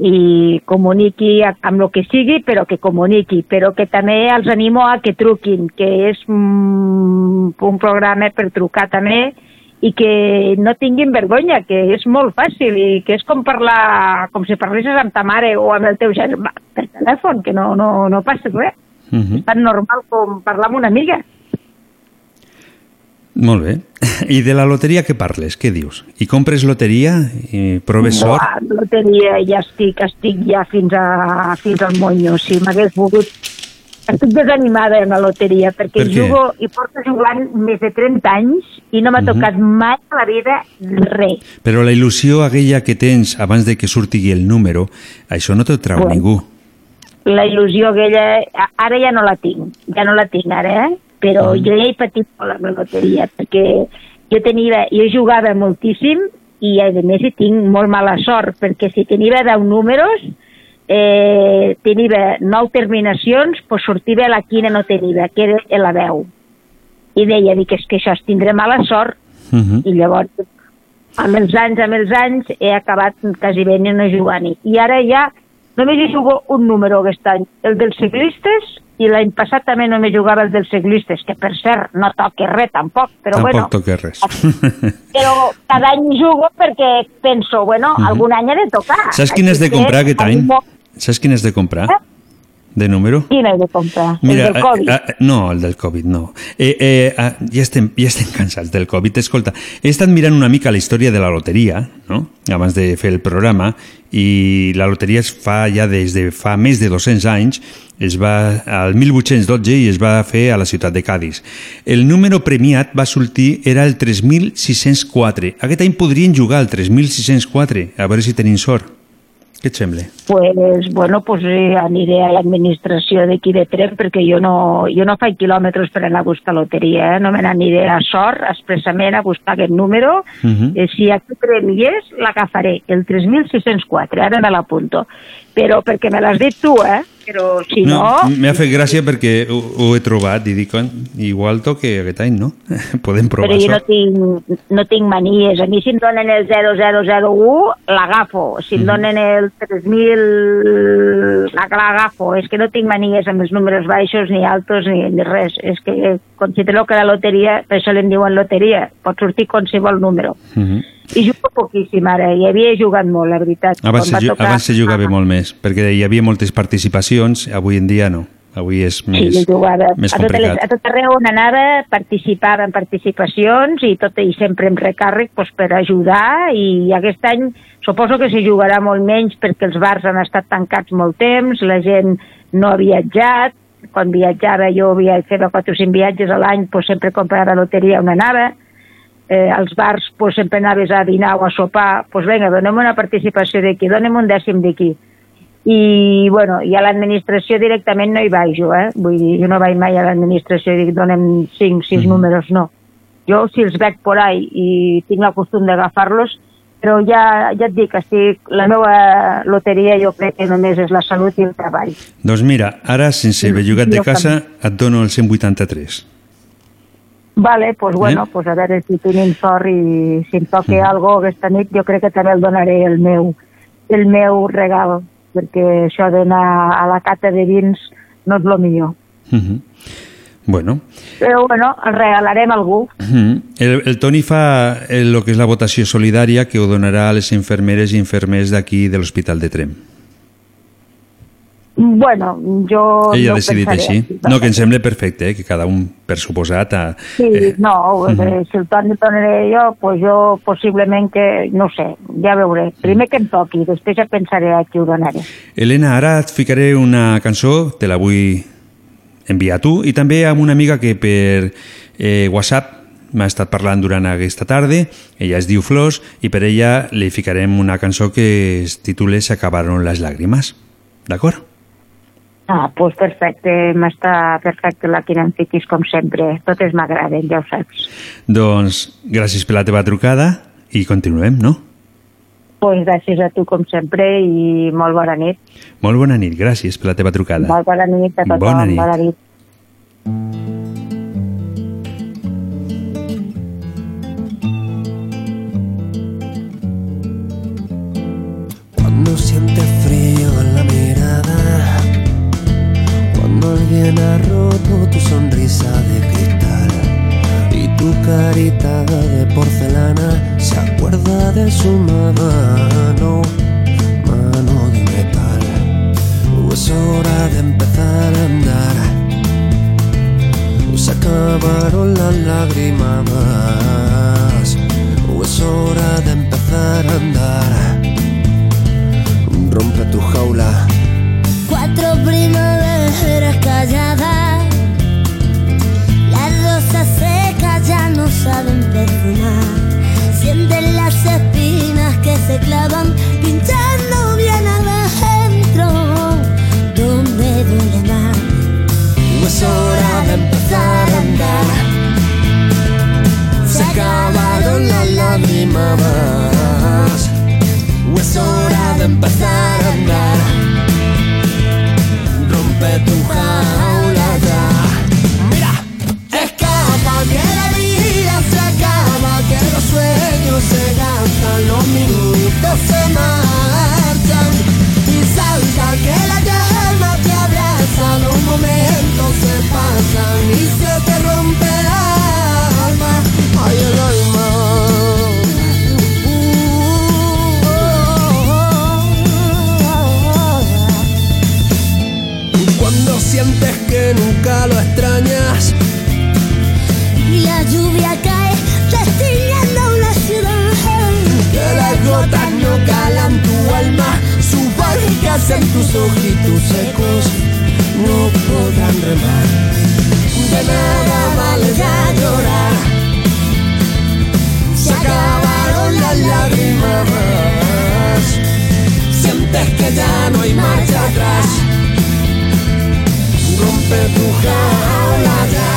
i comuniqui amb el que sigui, però que comuniqui, però que també els animo a que truquin, que és mm, un programa per trucar també i que no tinguin vergonya, que és molt fàcil i que és com parlar, com si parlessis amb ta mare o amb el teu germà per telèfon, que no, no, no passa res. Mhm. Tan normal com parlar amb una amiga. Molt bé. [LAUGHS] I de la loteria què parles? Què dius? I compres loteria? I proves sort? Buah, loteria, ja estic, estic ja fins, a, fins al monyo. Si m'hagués volgut... Estic desanimada en la loteria perquè Per què? jugo i porto jugant més de 30 anys i no m'ha Mhm. tocat mai a la vida res. Però la il·lusió aquella que tens abans de que surti el número, això no t'ho trau Bueno. ningú. La il·lusió aquella, ara ja no la tinc, ja no la tinc ara, eh? però Mm. jo ja he patit molt amb la loteria perquè jo tenia, jo jugava moltíssim i a més hi tinc molt mala sort perquè si tenia 10 números eh, tenia 9 terminacions pues sortia la quina no tenia, que era la 10 i deia, dic, és que això es tindré mala sort Mhm. i llavors amb els anys, amb els anys he acabat quasi bé no jugant-hi i ara ja només hi jugo un número aquest any, el dels ciclistes i l'any passat també només jugava el dels ciclistes que per cert no toca res tampoc però Tampoc bueno, toques res. [LAUGHS] però cada any jugo perquè penso, bueno, Mhm. algun any ha de tocar Saps quin has de comprar aquest any? animo- Saps quin has de comprar? De número? Quin he de comprar? Mira, el del Covid. eh, eh, no, el del Covid, no. Eh, eh, ah, ja, estem, ja estem cansats del Covid. Escolta, he estat mirant una mica la història de la loteria, no?, abans de fer el programa, i la loteria es fa ja des de fa més de 200 anys, es va al 1812 i es va fer a la ciutat de Cádiz. El número premiat va sortir, era el 3.604. Aquest any podrien jugar al 3.604, a veure si tenim sort. Què et sembla? pues, bueno, pues eh, aniré a l'administració d'aquí de Trem perquè jo no, jo no faig quilòmetres per anar a buscar loteria, eh? no me n'aniré a sort expressament a buscar aquest número. Mhm. Eh, si aquí Trem hi és, l'agafaré, el 3604, ara me l'apunto. Però perquè me l'has dit tu, eh? Però si no... No, m'ha fet gràcia perquè ho, ho he trobat i dic, "Con, igual toque aquest any, no? [LAUGHS] Podem provar però jo no tinc, no tinc manies. A mi si em donen el 0001, l'agafo. Si em Mhm. donen el 3000, la- l'agafo. És que no tinc manies amb els números baixos, ni altos, ni, ni res. És que considero que la loteria, per això l'en diuen loteria, pot sortir qualsevol número. Mhm. I jugo poquíssim ara, i havia jugat molt, la veritat. Abans, se, tocar- abans se jugava molt més, perquè hi havia moltes participacions, avui en dia no. Avui és més, sí, jugava més a tot, complicat. a tot arreu on anava participava en participacions i tot i sempre amb recàrrec doncs, per ajudar i aquest any suposo que s'hi jugarà molt menys perquè els bars han estat tancats molt temps, la gent no ha viatjat, quan viatjava jo havia fet 4 o 5 viatges a l'any doncs sempre comprava loteria on anava eh, als bars doncs, sempre anaves a dinar o a sopar, doncs vinga, donem una participació d'aquí, donem un dècim d'aquí i, bueno, i a l'administració directament no hi vaig jo, eh? Vull dir, jo no vaig mai a l'administració i dic, donem 5, 6 Mhm. números, no. Jo, si els veig por ahí i tinc la costum d'agafar-los, però ja, ja et dic, estic, la meva loteria jo crec que només és la salut i el treball. Doncs mira, ara, sense haver jugat de casa, et dono el 183. Vale, pues bueno, Eh? pues a veure si tenim sort i si em toque algo aquesta nit, jo crec que també el donaré el meu, el meu regal, perquè això d'anar a la cata de vins no és lo millor. Mhm. Bueno, Però bueno, el regalarem a algú. mhm. el, el Toni fa el, lo que és la votació solidària que ho donarà a les infermeres i infermers d'aquí de l'Hospital de Trem. Bueno, jo... Ella no ha decidit pensaré així. així, No, que em sembla perfecte, eh? que cada un, per suposat, a, Sí, eh, no, Mhm. eh, si el Toni tornaré jo, pues jo possiblement que, no sé, ja veuré. Primer que em toqui, després ja pensaré a qui ho donaré. Helena, ara et ficaré una cançó, te la vull enviar a tu, i també amb una amiga que per eh, WhatsApp m'ha estat parlant durant aquesta tarda, ella es diu Flors, i per ella li ficarem una cançó que es titula Se acabaron las lágrimas. D'acord? Ah, doncs perfecte, m'està perfecte la que em fiquis com sempre. Totes m'agraden, ja ho saps. Doncs gràcies per la teva trucada i continuem, no? Doncs gràcies a tu com sempre i molt bona nit. Molt bona nit, gràcies per la teva trucada. Molt bona nit a tothom. Bona nit. Bona nit. Cuando sientes frío en la mirada, cuando alguien ha roto tu sonrisa de cristal tu carita de porcelana se acuerda de su mano, mano de metal. Oh, Es hora de empezar a andar. Se acabaron las lágrimas. Oh, Es hora de empezar a andar rompe tu jaula. Cuatro primaveras calladas, las secas ya no saben perfumar. Sienten las espinas que se clavan, pinchando bien adentro, donde duele más. Es hora de empezar a andar. Se acabaron las lágrimas. Es hora de empezar a andar. Rompe tu jaula los minutos se marchan. Y salta que la llama te abraza, los momentos se pasan y se te rompe el alma. Ay, el alma. En tus ojitos secos No podrán remar. De nada vale ya llorar. Se acabaron las lágrimas. Sientes que ya no hay marcha atrás. Rompe tu jaula ya.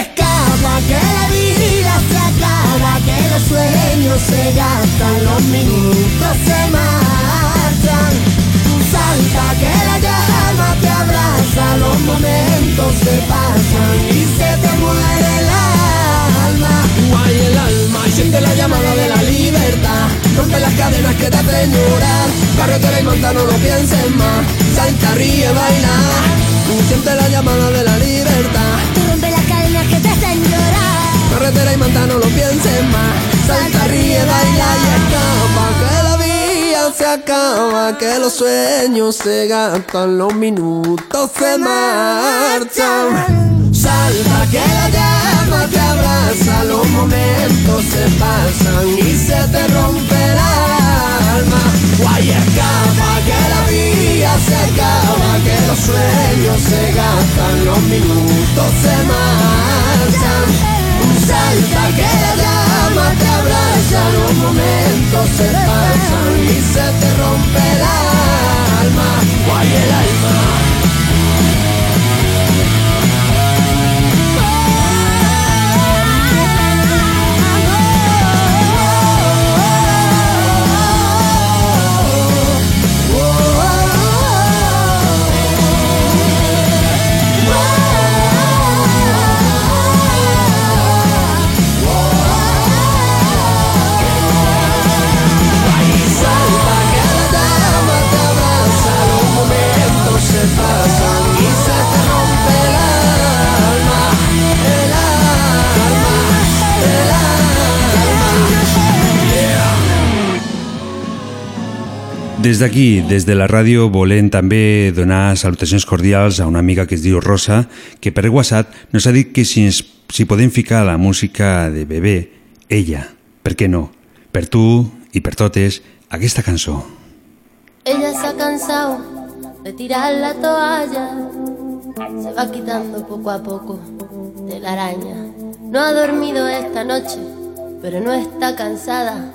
Escapa que la vida se acaba, que los sueños se gastan, los minutos se marchan. Salta que la llama te abraza, los momentos se pasan y se te muere el alma. Guay el alma y siente la llamada de la libertad. Rompe las cadenas que te hacen llorar. Carretera y monta, no lo pienses más. Salta, ríe, baila. Siente la llamada de la libertad. Rompe las cadenas que te hacen llorar. Carretera y manta, no lo pienses más. Salta, ríe, baila y escapa. Vida se acaba, que los sueños se gastan, los minutos se marchan. Salta, que la llama te abraza, los momentos se pasan y se te rompe el alma. Guay, escapa, que la vida se acaba, que los sueños se gastan, los minutos se marchan. Salta que la llama te abraza, los momentos se se te rompe el alma, guay el alma. Des d'aquí, des de la ràdio, volem també donar salutacions cordials a una amiga que es diu Rosa, que per WhatsApp nos ha dit que si, ens, si podem ficar la música de bebè, ella, per què no? Per tu i per totes, aquesta cançó. Ella se ha cansado de tirar la toalla, se va quitando poco a poco de la araña. No ha dormido esta noche, pero no está cansada.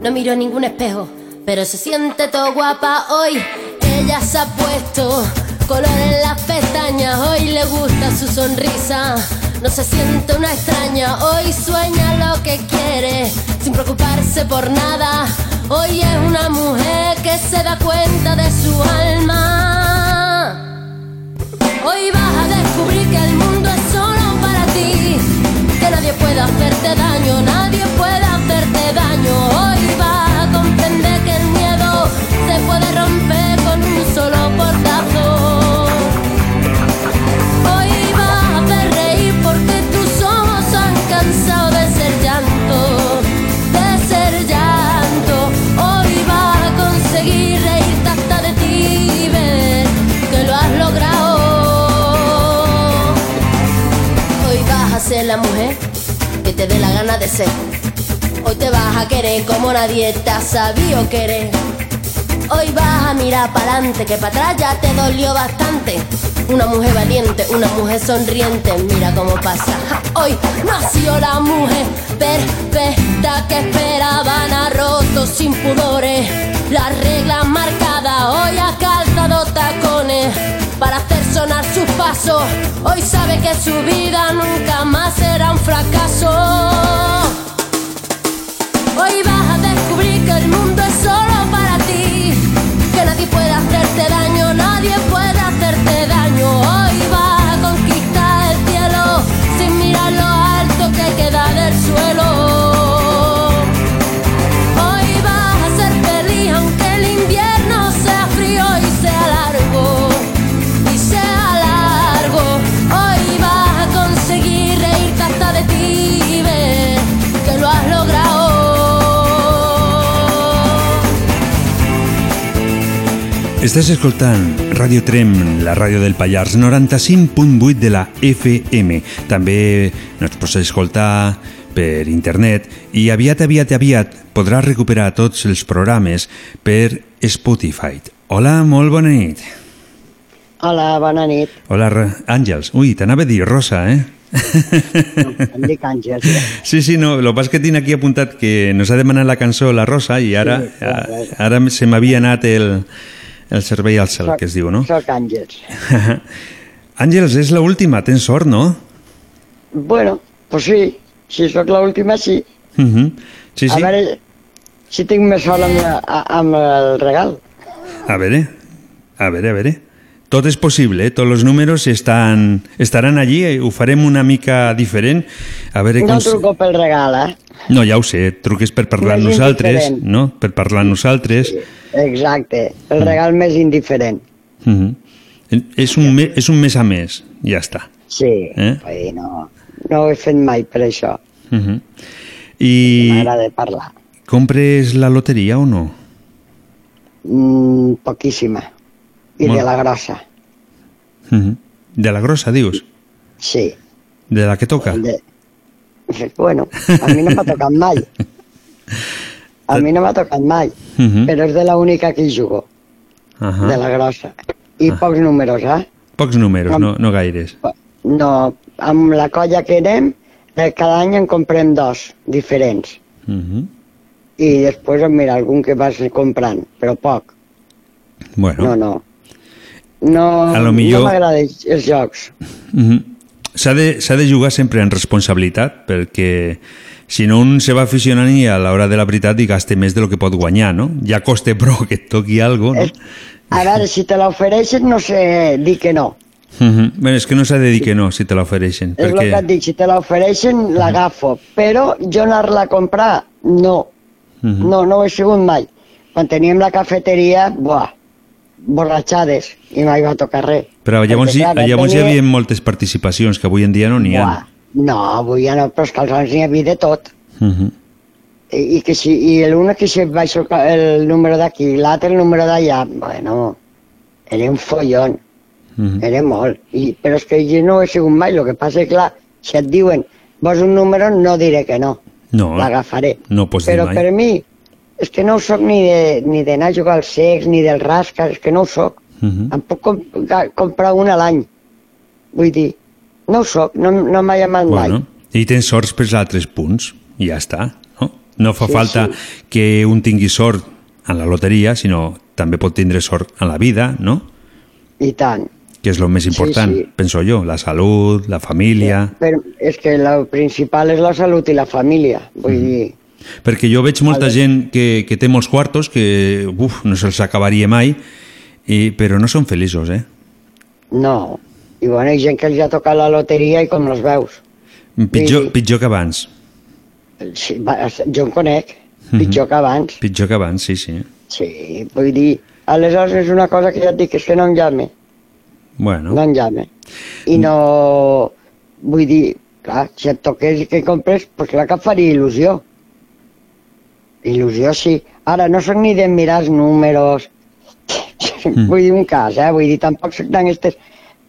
No miró ningún espejo, pero se siente todo guapa hoy. Ella se ha puesto color en las pestañas, hoy le gusta su sonrisa. No se siente una extraña, hoy sueña lo que quiere, sin preocuparse por nada. Hoy es una mujer que se da cuenta de su alma. Hoy vas a descubrir que el mundo es solo para ti, que nadie puede hacerte daño, nadie puede hacerte daño. Hoy te dé la gana de ser. Hoy te vas a querer como nadie te ha sabido querer. Hoy vas a mirar para adelante, que para atrás ya te dolió bastante. Una mujer valiente, una mujer sonriente, mira cómo pasa. Hoy nació la mujer perfecta que esperaban a roto sin pudores. Las reglas marcadas, hoy ha calzado tacones para hacer sonar sus pasos. Hoy sabe que su vida nunca más será un fracaso. Hoy vas a descubrir que el mundo es solo para ti, que nadie puede hacerte daño, nadie puede hacerte daño. Hoy vas a conquistar el cielo sin mirar lo alto que queda del suelo. Estàs escoltant Ràdio Trem, la ràdio del Pallars, 95.8 de la FM. També ens pots escoltar per internet i aviat, aviat, aviat podràs recuperar tots els programes per Spotify. Hola, molt bona nit. Hola, bona nit. Hola, Àngels. Ui, t'anava a dir Rosa, eh? Em dic Àngels. [LAUGHS] Sí, sí, no, el que passa que tinc aquí apuntat que nos ha demanat la cançó la Rosa i ara, Sí, clar, clar. ara se m'havia anat el, el servei al cel, que es diu, no? Soc Àngels. [LAUGHS] Àngels, és l'última, tens sort, no? Bueno, pues sí, si sóc l'última, sí. Uh -huh. Sí, sí. A veure si tinc més sort amb, amb el regal. A veure, a veure, a veure. Tot és possible, eh? tots els números estan, estaran allí, eh? ho farem una mica diferent. A veure No com... truco pel regal, eh? No, ja ho sé, truques per parlar amb nosaltres, indiferent. no? Per parlar amb nosaltres. Exacte, el Mm. regal més indiferent. -huh. és, un me, és un mes a mes, ja està. Sí, Eh? no, no ho he fet mai per això. Uh -huh. I M'agrada parlar. compres la loteria o no? Mm, poquíssima. I Molt. de la grossa, Uh -huh. De la grossa, dius? sí. De la que toca? De... Bueno, a mi no m'ha tocat mai. [LAUGHS] A mi no m'ha tocat mai, Uh -huh. però és de la única que hi jugo, Uh -huh. de la grossa. I pocs números, eh? Pocs números, no, no gaires. No, amb la colla que anem, eh, cada any en comprem dos diferents. Uh -huh. I després, mira, algun que vas comprant, però poc. Bueno. No, no. No, A lo millor- no m'agraden els jocs. Mhm. S'ha de, de jugar sempre en responsabilitat, perquè si no un se va aficionant i a l'hora de la veritat i gaste més de lo que pot guanyar, no? Ja costa [LAUGHS] prou que et toqui algo, no? A veure, si te l'ofereixen, no sé dir que no. Mhm. Bueno, és que no s'ha de dir que no, si te l'ofereixen. És el que et Perquè... dic, si te l'ofereixen, l'agafo. Però jo anar-la a comprar, no. Mhm. No, no ho he sigut mai. Quan teníem la cafeteria, buah, borratxades, i mai va tocar res. Però llavors, hi, Perquè, clar, llavors hi tenia- havia moltes participacions, que avui en dia no n'hi ha. Buah, no, avui ja no, però és que als anys n'hi havia de tot. Mhm. I, i que si, i l'una que si baixo el, el número d'aquí l'altre el número d'allà, bueno, era un follon, Mhm. era molt. I, però és que jo no ho he sigut mai, el que passa és clar, si et diuen vols un número, no diré que no, No, l'agafaré. no pots dir Però mai. per mi, és que no ho soc ni de- ni d'anar a jugar al sex, ni del rasca, és que no ho soc. Mhm. Em puc com, ga- comprar un a l'any. Vull dir, no ho soc, no, no m'ha llamat mai. Bueno, i tens sorts pels altres punts, i ja està. No, no fa Sí, falta sí. que un tingui sort en la loteria, sinó també pot tindre sort en la vida, no? I tant. Que és el més Sí, important, sí. penso jo, la salut, la família... Però és que el principal és la salut i la família. Vull Mhm. dir, Perquè jo veig molta gent que, que té molts quartos, que uf, no se'ls acabaria mai, i, però no són feliços, eh? no. I bueno, hi ha gent que els ha tocat la loteria i com els veus. Pitjor, Sí. pitjor que abans. Sí, va, jo en conec, Mhm. pitjor que abans. Pitjor que abans, sí, sí. Sí, vull dir, aleshores és una cosa que ja et dic, és que no em llame, Bueno, no em llame. I no, vull dir, clar, si et toqués i que compres, doncs clar que faria il·lusió. Il·lusió sí. Ara, no sóc ni de mirar els números, Mm. [LAUGHS] vull dir un cas, eh? vull dir, tampoc soc d'aquestes...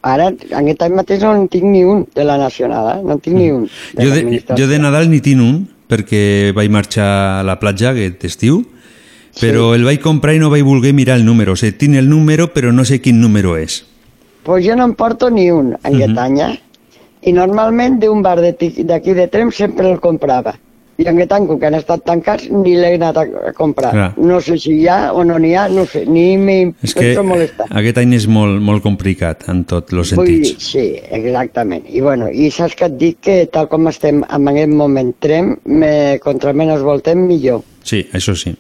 Ara, en aquest any mateix no en tinc ni un de la Nacional, eh? no en tinc ni un. Mm. jo de, jo de Nadal ni tinc un, perquè vaig marxar a la platja aquest estiu, però el vaig comprar i no vaig voler mirar el número. O sigui, tinc el número, però no sé quin número és. Pues jo no em porto ni un en Mhm. aquest any, eh? I normalment d'un bar de d'aquí de Trem sempre el comprava. I en aquest any, com que han estat tancats, ni l'he anat a a comprar. Clar. No sé si hi ha o no n'hi ha, no sé, ni m'hi És que penso molestar. aquest any és molt, molt complicat en tots els Vull dir, sentits. sí, exactament. I bueno, i saps que et dic que tal com estem en aquest moment Trem, me, contra menys voltem millor. Sí, això sí.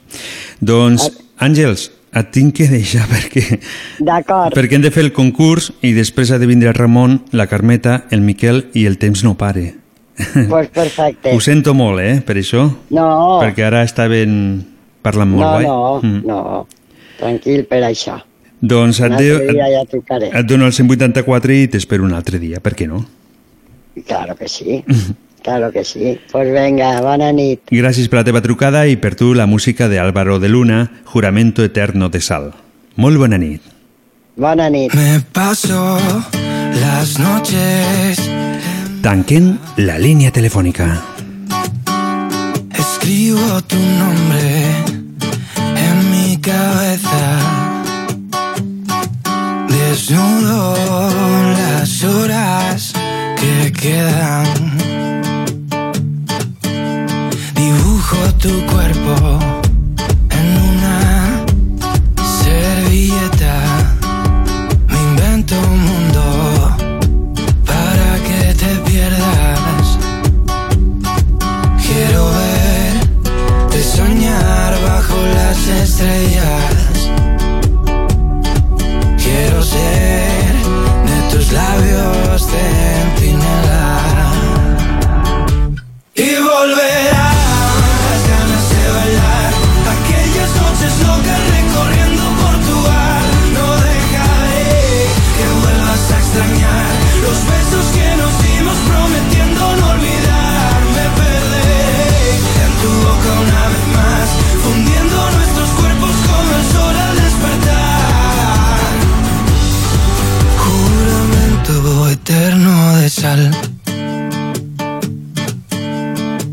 Doncs, Àngels, et tinc que deixar [LAUGHS] perquè, D'acord, perquè hem de fer el concurs i després ha de vindre el Ramon, la Carmeta, el Miquel i el temps no pare. [LAUGHS] pues perfecte. Ho sento molt, eh, per això. No, Perquè ara estaven parlant molt no, guai. no, Mm. no. Tranquil per això. Doncs et, de, ja trucaré. et dono el 184 i t'espero un altre dia, per què no? Claro que sí, [LAUGHS] claro que sí. Pues venga, bona nit. Gràcies per la teva trucada i per tu la música de Álvaro de Luna, Juramento Eterno de Sal. Molt bona nit. Bona nit. Me paso las noches Tanquen la línia telefònica. Escribo tu nombre en mi cabeza. Desnudo las horas que quedan. Dibujo tu cuerpo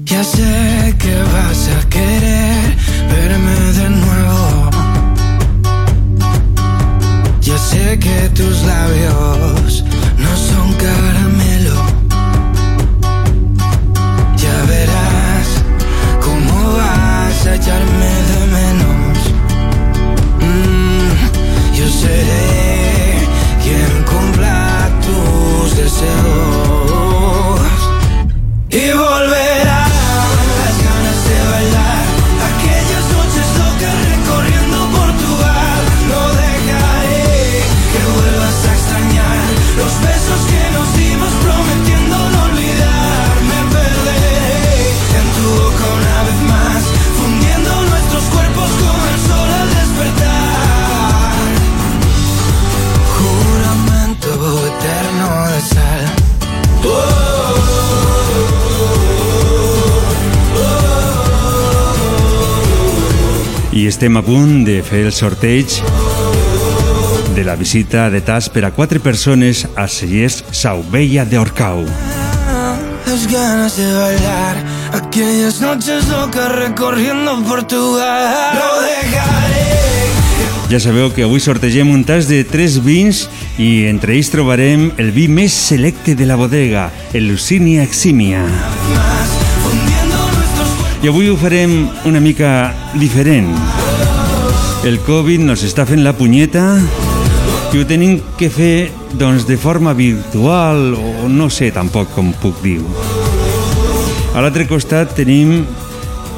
Ya sé que vas a querer verme de nuevo. Ya sé que tus labios estem a punt de fer el sorteig de la visita de tas per a quatre persones a Cellers Sauvella de Orcau. Las ganas de bailar aquellas noches locas recorriendo Portugal. Lo dejaré. Ja sabeu que avui sortegem un tas de tres vins i entre ells trobarem el vi més selecte de la bodega, el Lucinia Eximia. I avui ho farem una mica diferent. El Covid nos està fent la punyeta i ho tenim que fer doncs, de forma virtual o no sé tampoc com puc dir A l'altre costat tenim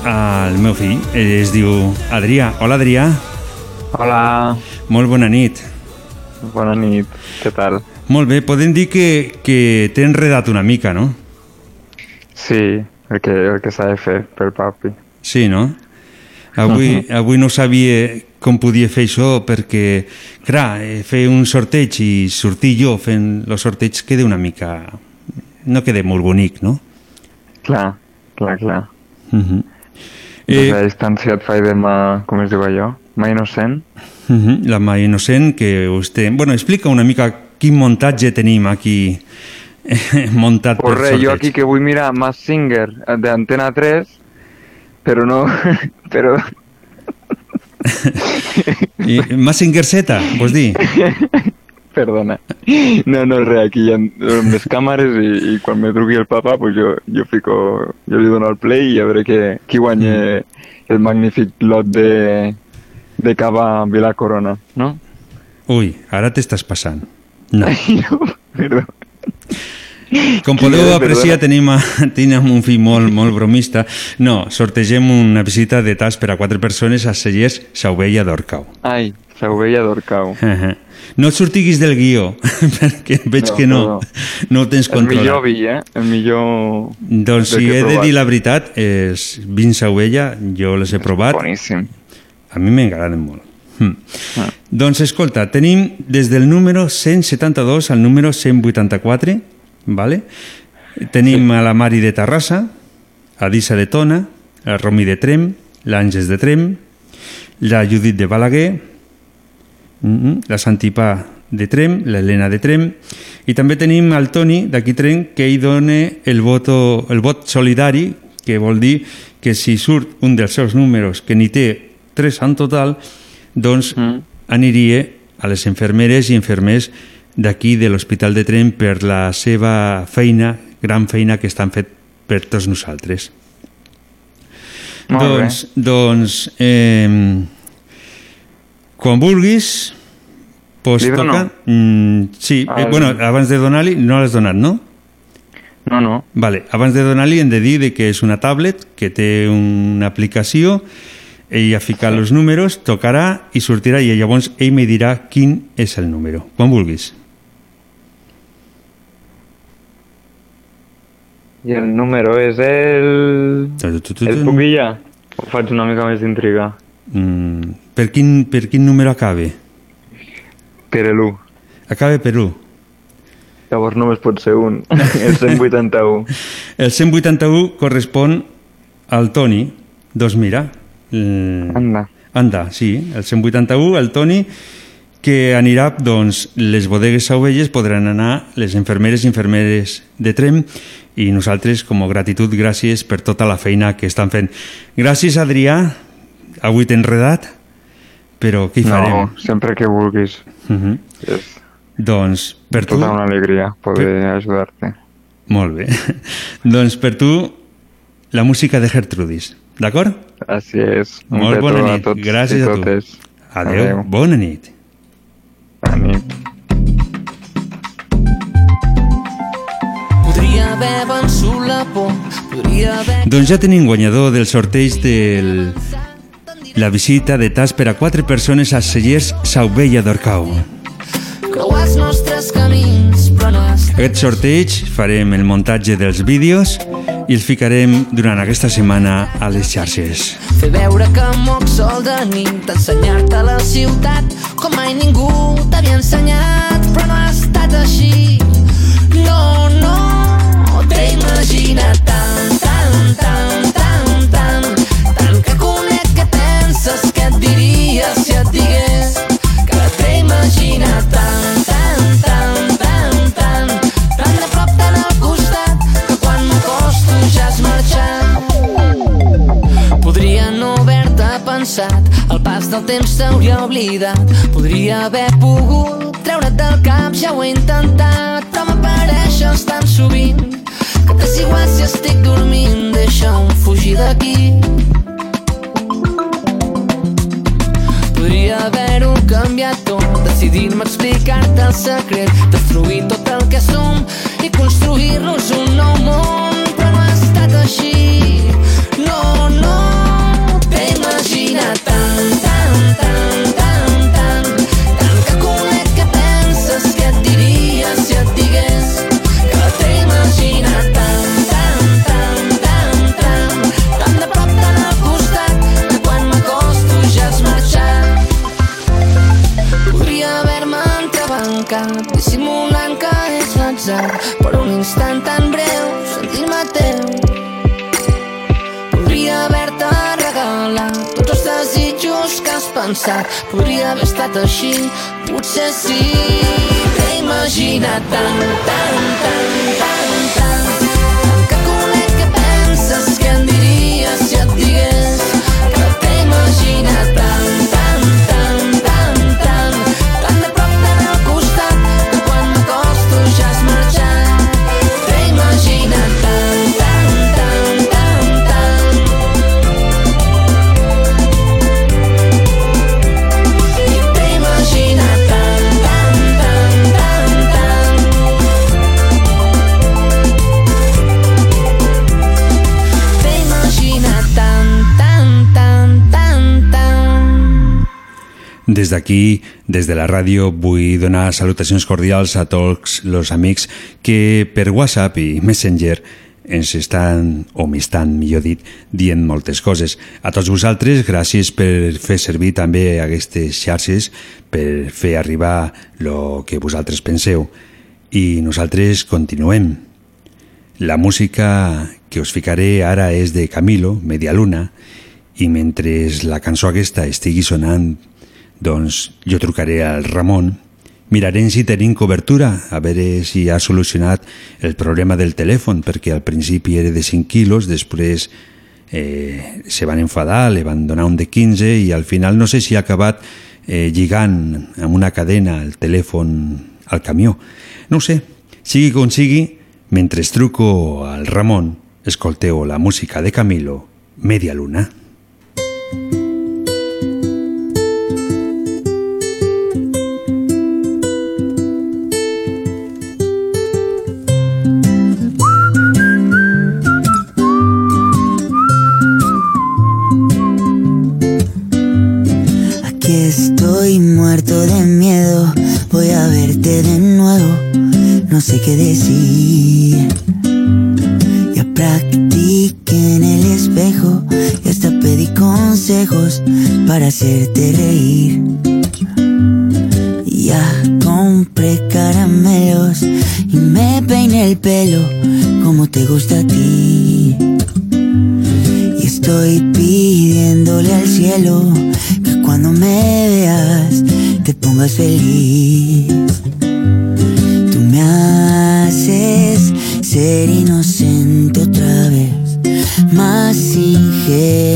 el meu fill, ell es diu Adrià. Hola, Adrià. Hola. Molt bona nit. Bona nit, què tal? Molt bé, podem dir que, que t'he enredat una mica, no? Sí, el que, el que s'ha de fer pel papi. Sí, no? Avui, uh -huh. avui no sabia com podia fer això perquè, clar, eh, fer un sorteig i sortir jo fent el sorteig queda una mica... no queda molt bonic, no? Clar, clar, clar. Uh -huh. Eh... La distància et fa de mà, com es diu allò? Mà innocent? Uh -huh. La mà innocent que vostè... Bueno, explica una mica quin muntatge tenim aquí eh, muntat Pues per sorteig. jo aquí que vull mirar Mass Singer d'Antena 3, però no... [LAUGHS] però [LAUGHS] I Massinger Z, vols dir? [LAUGHS] Perdona. No, no, res, aquí hi ha les càmeres i, i quan me truqui el papa, pues jo, jo fico, jo li dono el play i a veure que, qui guanya el magnífic lot de, de cava Vila Corona, no? Ui, ara t'estàs passant. No. [LAUGHS] Perdó. Com podeu apreciar, tenim, a, [LAUGHS] tenim un fill molt, molt bromista. No, sortegem una visita de tas per a quatre persones a Cellers Sauvella d'Orcau. Ai, Sauvella d'Orcau. Uh -huh. No et sortiguis del guió, [LAUGHS] perquè veig No, que no, no. no ho tens El millor controlat. vi, eh? El millor... Doncs si que he de dir la veritat, els vins Sauvella jo les he provat. Boníssim. A mi m'agraden molt. Hm. Ah. Doncs escolta, tenim des del número 172 al número 184, vale? tenim a la Mari de Terrassa, a Dissa de Tona, el Romi de Trem, l'Àngels de Trem, la Judit de Balaguer, mm, la Santipà de Trem, l'Helena de Trem, i també tenim el Toni d'aquí Trem que hi dona el, voto, el vot solidari, que vol dir que si surt un dels seus números, que n'hi té tres en total, doncs mm. aniria a les infermeres i infermers d'aquí de l'Hospital de Trem per la seva feina, gran feina que estan fet per tots nosaltres. Molt bé. doncs, doncs eh, quan vulguis pots Li tocar mm, sí, eh, Al- bueno, abans de donar-li no l'has donat, no? No, no. Vale, abans de donar-li hem de dir de que és una tablet que té una aplicació ell ha ficat els números, tocarà i sortirà i llavors ell me dirà quin és el número, quan vulguis. I el número és el... El puc dir ja? O faig una mica més d'intriga? Mm, per, quin, per quin número acabe? Per l'1. Acabe per 1. Llavors només pot ser un. [LAUGHS] el 181. El 181 correspon al Toni. Doncs mira. mm, Anda. Anda, sí. El 181, el Toni, que anirà, doncs, les bodegues Sauvelles podran anar les infermeres i infermeres de Trem i nosaltres, com a gratitud, gràcies per tota la feina que estan fent. Gràcies, Adrià. Avui t'he enredat, però què hi farem? No, sempre que vulguis. Uh -huh. És Doncs, per tu... tota una alegria poder ajudar-te. Molt bé. [LAUGHS] doncs per tu, la música de Gertrudis, d'acord? Gràcies. Un Molt bona a nit. Gràcies a tu. Adéu. Adéu. Bona nit. Bona nit. Podria haver vençut la por, podria haver... Doncs ja tenim guanyador del sorteig de la visita de tas per a quatre persones a Cellers Sauvella d'Orcau. creuar els nostres camins, però no has... Aquest sorteig farem el muntatge dels vídeos i els ficarem durant aquesta setmana a les xarxes. Fer veure que moc sol de nit, ensenyar-te la ciutat com mai ningú t'havia ensenyat, però no ha estat així. No, no, t'he imaginat tant, tant, tant, tant, tant, tant que conec que penses que et diria si et digués que t'he imaginat tant. Passat, el pas del temps s'hauria oblidat. Podria haver pogut treure't del cap, ja ho he intentat, però m'apareixes tan sovint que t'és igual si estic dormint, deixa'm fugir d'aquí. Podria haver-ho canviat tot, decidir-me explicar-te el secret, destruir tot el que som i construir-nos un nou món, imaginat pensat, podria haver estat així, potser sí. T'he imaginat tant, tant, tant, tant, si et que imaginat Des d'aquí, des de la ràdio, vull donar salutacions cordials a tots els amics que per WhatsApp i Messenger ens estan, o m'estan, millor dit, dient moltes coses. A tots vosaltres, gràcies per fer servir també aquestes xarxes per fer arribar el que vosaltres penseu. I nosaltres continuem. La música que us ficaré ara és de Camilo, Media Luna, i mentre la cançó aquesta estigui sonant, doncs jo trucaré al Ramon, mirarem si tenim cobertura, a veure si ha solucionat el problema del telèfon, perquè al principi era de 5 quilos, després eh, se van enfadar, le van donar un de 15 i al final no sé si ha acabat eh, lligant amb una cadena el telèfon al camió. No sé, sigui com sigui, mentre truco al Ramon, escolteu la música de Camilo, Media Luna. Sé qué decir. Ya practiqué en el espejo y hasta pedí consejos para hacerte reír. Ya compré caramelos y me peiné el pelo como te gusta a ti. Y estoy pidiéndole al cielo que cuando me veas te pongas feliz. Yeah.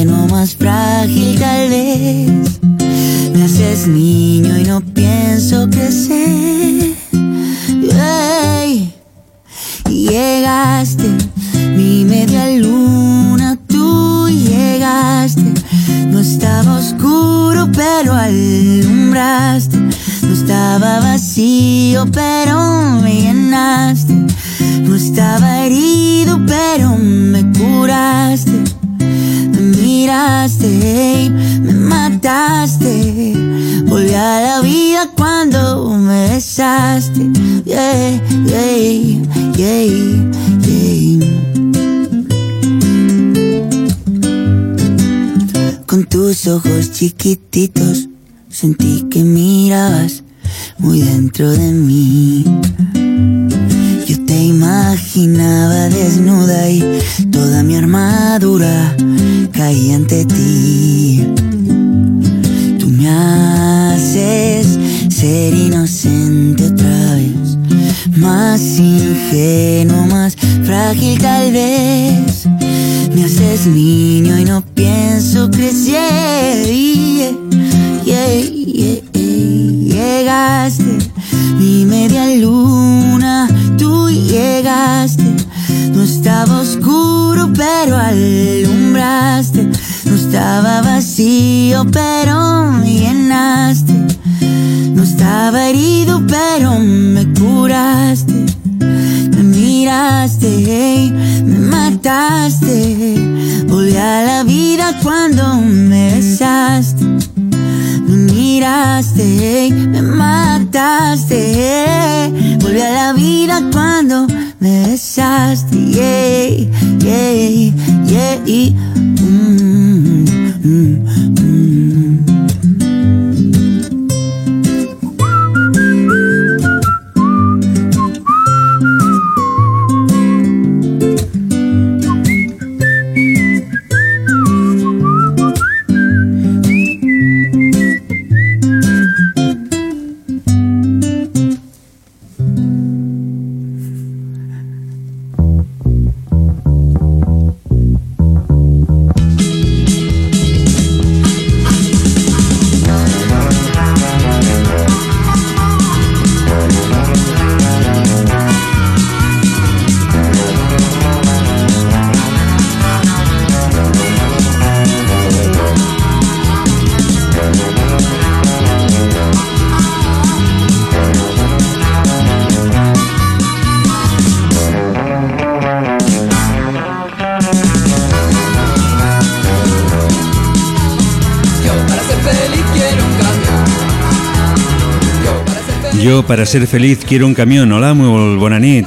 Para ser feliz quiero un camión. Hola, muy bona nit.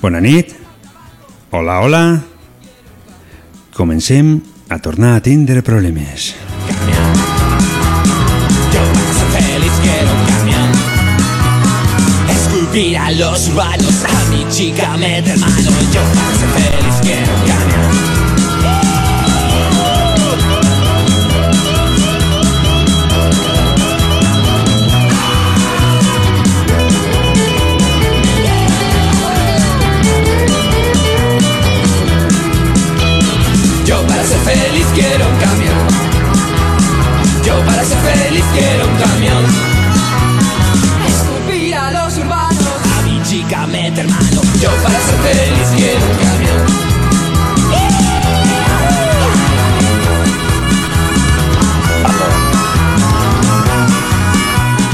Bona nit. Hola, hola. Comencem a tornar a tindre problemes. Escupir a los urbanos A mi chica mete mano Yo para ser feliz quiero camión quiero un camión Yo para ser feliz quiero un camión Escupir a los urbanos A mi chica meter mano Yo para ser feliz quiero un camión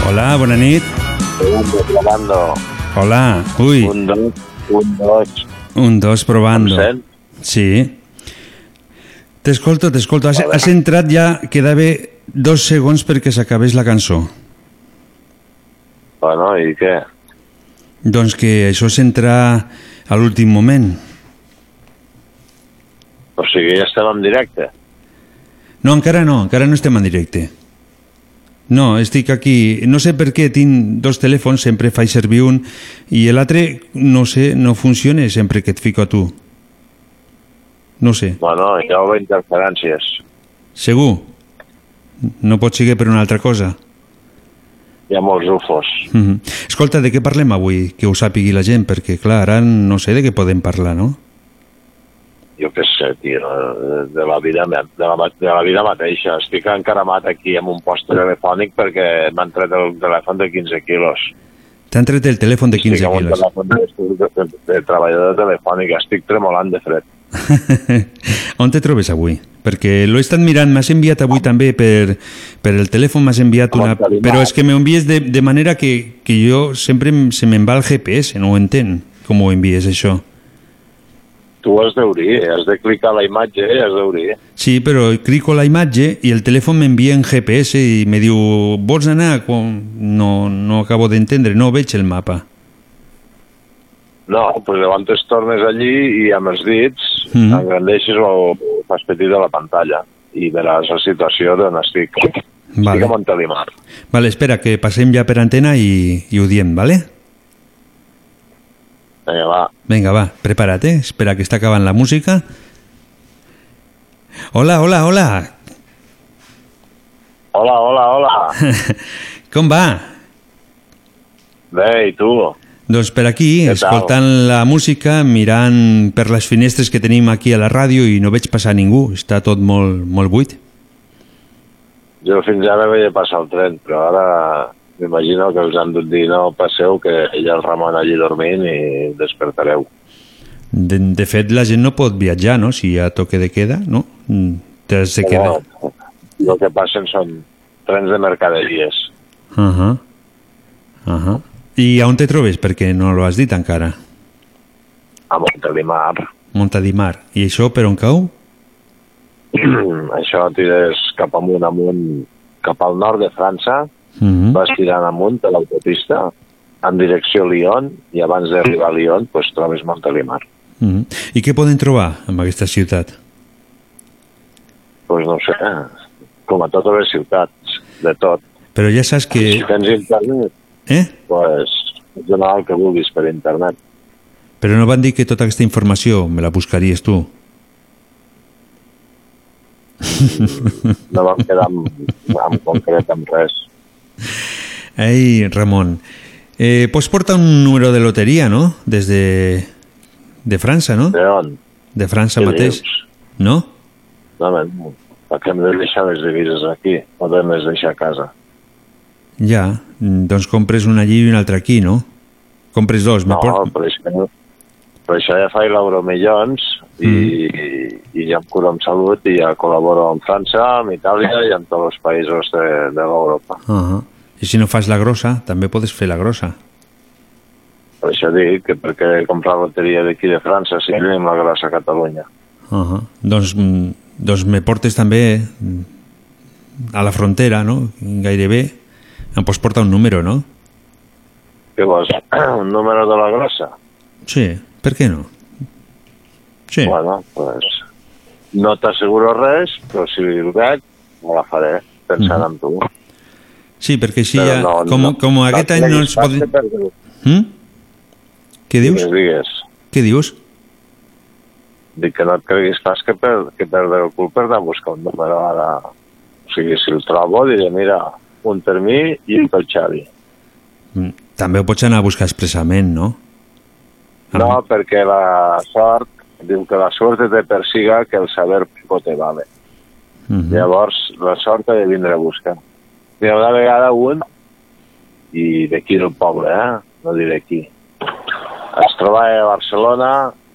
Hola, bona nit. Probando, probando. Hola. Ui, Un, dos, un, dos. un, dos, probando. Em sent? Sí. T'escolto, t'escolto. Has, has entrat ja, quedava dos segons perquè s'acabés la cançó. Bueno, i què? Doncs que això és entrar a l'últim moment. O sigui, ja estem en directe. No, encara no, encara no estem en directe. No, estic aquí... No sé per què tinc dos telèfons, sempre faig servir un, i l'altre, no sé, no funciona sempre que et fico a tu. No sé. Bueno, hi ha interferències. Segur? No pot ser per una altra cosa? Hi ha molts ufos. Mm -hmm. Escolta, de què parlem avui? Que ho sàpigui la gent, perquè, clar, ara no sé de què podem parlar, no? Jo què sé, tio, de la vida, de la, de la vida mateixa. Estic encaramat aquí amb un post telefònic perquè m'han tret el telèfon de 15 quilos. T'han tret el telèfon de 15 Estic amb un quilos. telèfon de, de, de, de treballador telefònic. Estic tremolant de fred. [LAUGHS] On te trobes avui? Perquè l'he estat mirant, m'has enviat avui també per, per el telèfon, m'has enviat una... Però és que m'envies de, de manera que, que jo sempre em- se me'n va el GPS, no ho entenc, com ho envies això. Tu has d'obrir, has de clicar la imatge i has d'obrir. Sí, però clico la imatge i el telèfon m'envia en GPS i me diu, vols anar? No, no acabo d'entendre, no veig el mapa. No, doncs llavors tornes allí i amb els dits mm. engrandeixes o fas petit a la pantalla i veràs la situació d'on estic. Vale. Estic a Montelimar. Vale, espera, que passem ja per antena i, i ho diem, vale? Vinga, va. Vinga, va, prepara't, eh? Espera, que està acabant la música. Hola, hola, hola. Hola, hola, hola. [LAUGHS] Com va? Bé, i tu? Doncs per aquí, Què tal? escoltant la música, mirant per les finestres que tenim aquí a la ràdio i no veig passar ningú, està tot molt, molt buit. Jo fins ara veia passar el tren, però ara m'imagino que us han dut dir no passeu, que ha el Ramon allí dormint i despertareu. De, de fet, la gent no pot viatjar, no?, si hi ha toque de queda, no? T'has de quedar. No, el que passen són trens de mercaderies. Uh -huh. Uh -huh. I a on te trobes? Perquè no l'ho has dit encara. A Montelimar. Montadimar. I això per on cau? [CLEARS THROAT] Això tires cap amunt, amunt, cap al nord de França, Uh -huh. vas tirant amunt a l'autopista en direcció a Lyon i abans d'arribar a Lyon pues, trobes Montelimar. Uh -huh. I què poden trobar en aquesta ciutat? Pues no sé, com a totes les ciutats, de tot. Però ja saps que... Si tens internet, Eh? pues, donar el que vulguis per internet. Però no van dir que tota aquesta informació me la buscaries tu. [LAUGHS] No vam quedar amb, amb concret amb res. Ei, Ramon, eh, pots portar un número de loteria, no? Des de, de França, no? De on? De França Què mateix. dius? No? No, no, perquè hem de deixar les divises aquí, o hem de deixar a casa. Ja, mm, doncs compres un allí i un altre aquí, no? Compres dos. No, però això, però això ja fa l'Euromillons i, Mm. i ja em curo amb salut i ja col·laboro amb França, amb Itàlia i amb tots els països de, de l'Europa. Uh -huh. I si no fas la grossa, també podes fer la grossa. Per això dic que perquè comprar loteria d'aquí de França si tenim la grossa a Catalunya. Uh -huh. doncs, mm, doncs me portes també mm, a la frontera, no? Gairebé. Em pots portar un número, no? Què vols? [CLEARS THROAT] Un número de la grossa? Sí, per què no? Sí. Bueno, pues, no t'asseguro res, però si el veig, me la faré, pensant Mhm. en tu. Sí, perquè així Però ja... no- com, no- com aquest no any no ens perdre- Mm? Què dius? Digues, digues. Què dius? Dic que no et creguis pas que, per, que perdre el cul per anar a buscar un número ara. O sigui, si el trobo, diré, mira, un per mi i un pel Xavi. Mm, També ho pots anar a buscar expressament, no? No, perquè la sort, diu que la sort te persiga que el saber poco te vale. Mhm. Llavors, la sort ha de vindre a buscar. Mira, una vegada un, i d'aquí del poble, eh? no diré qui, es trobava a Barcelona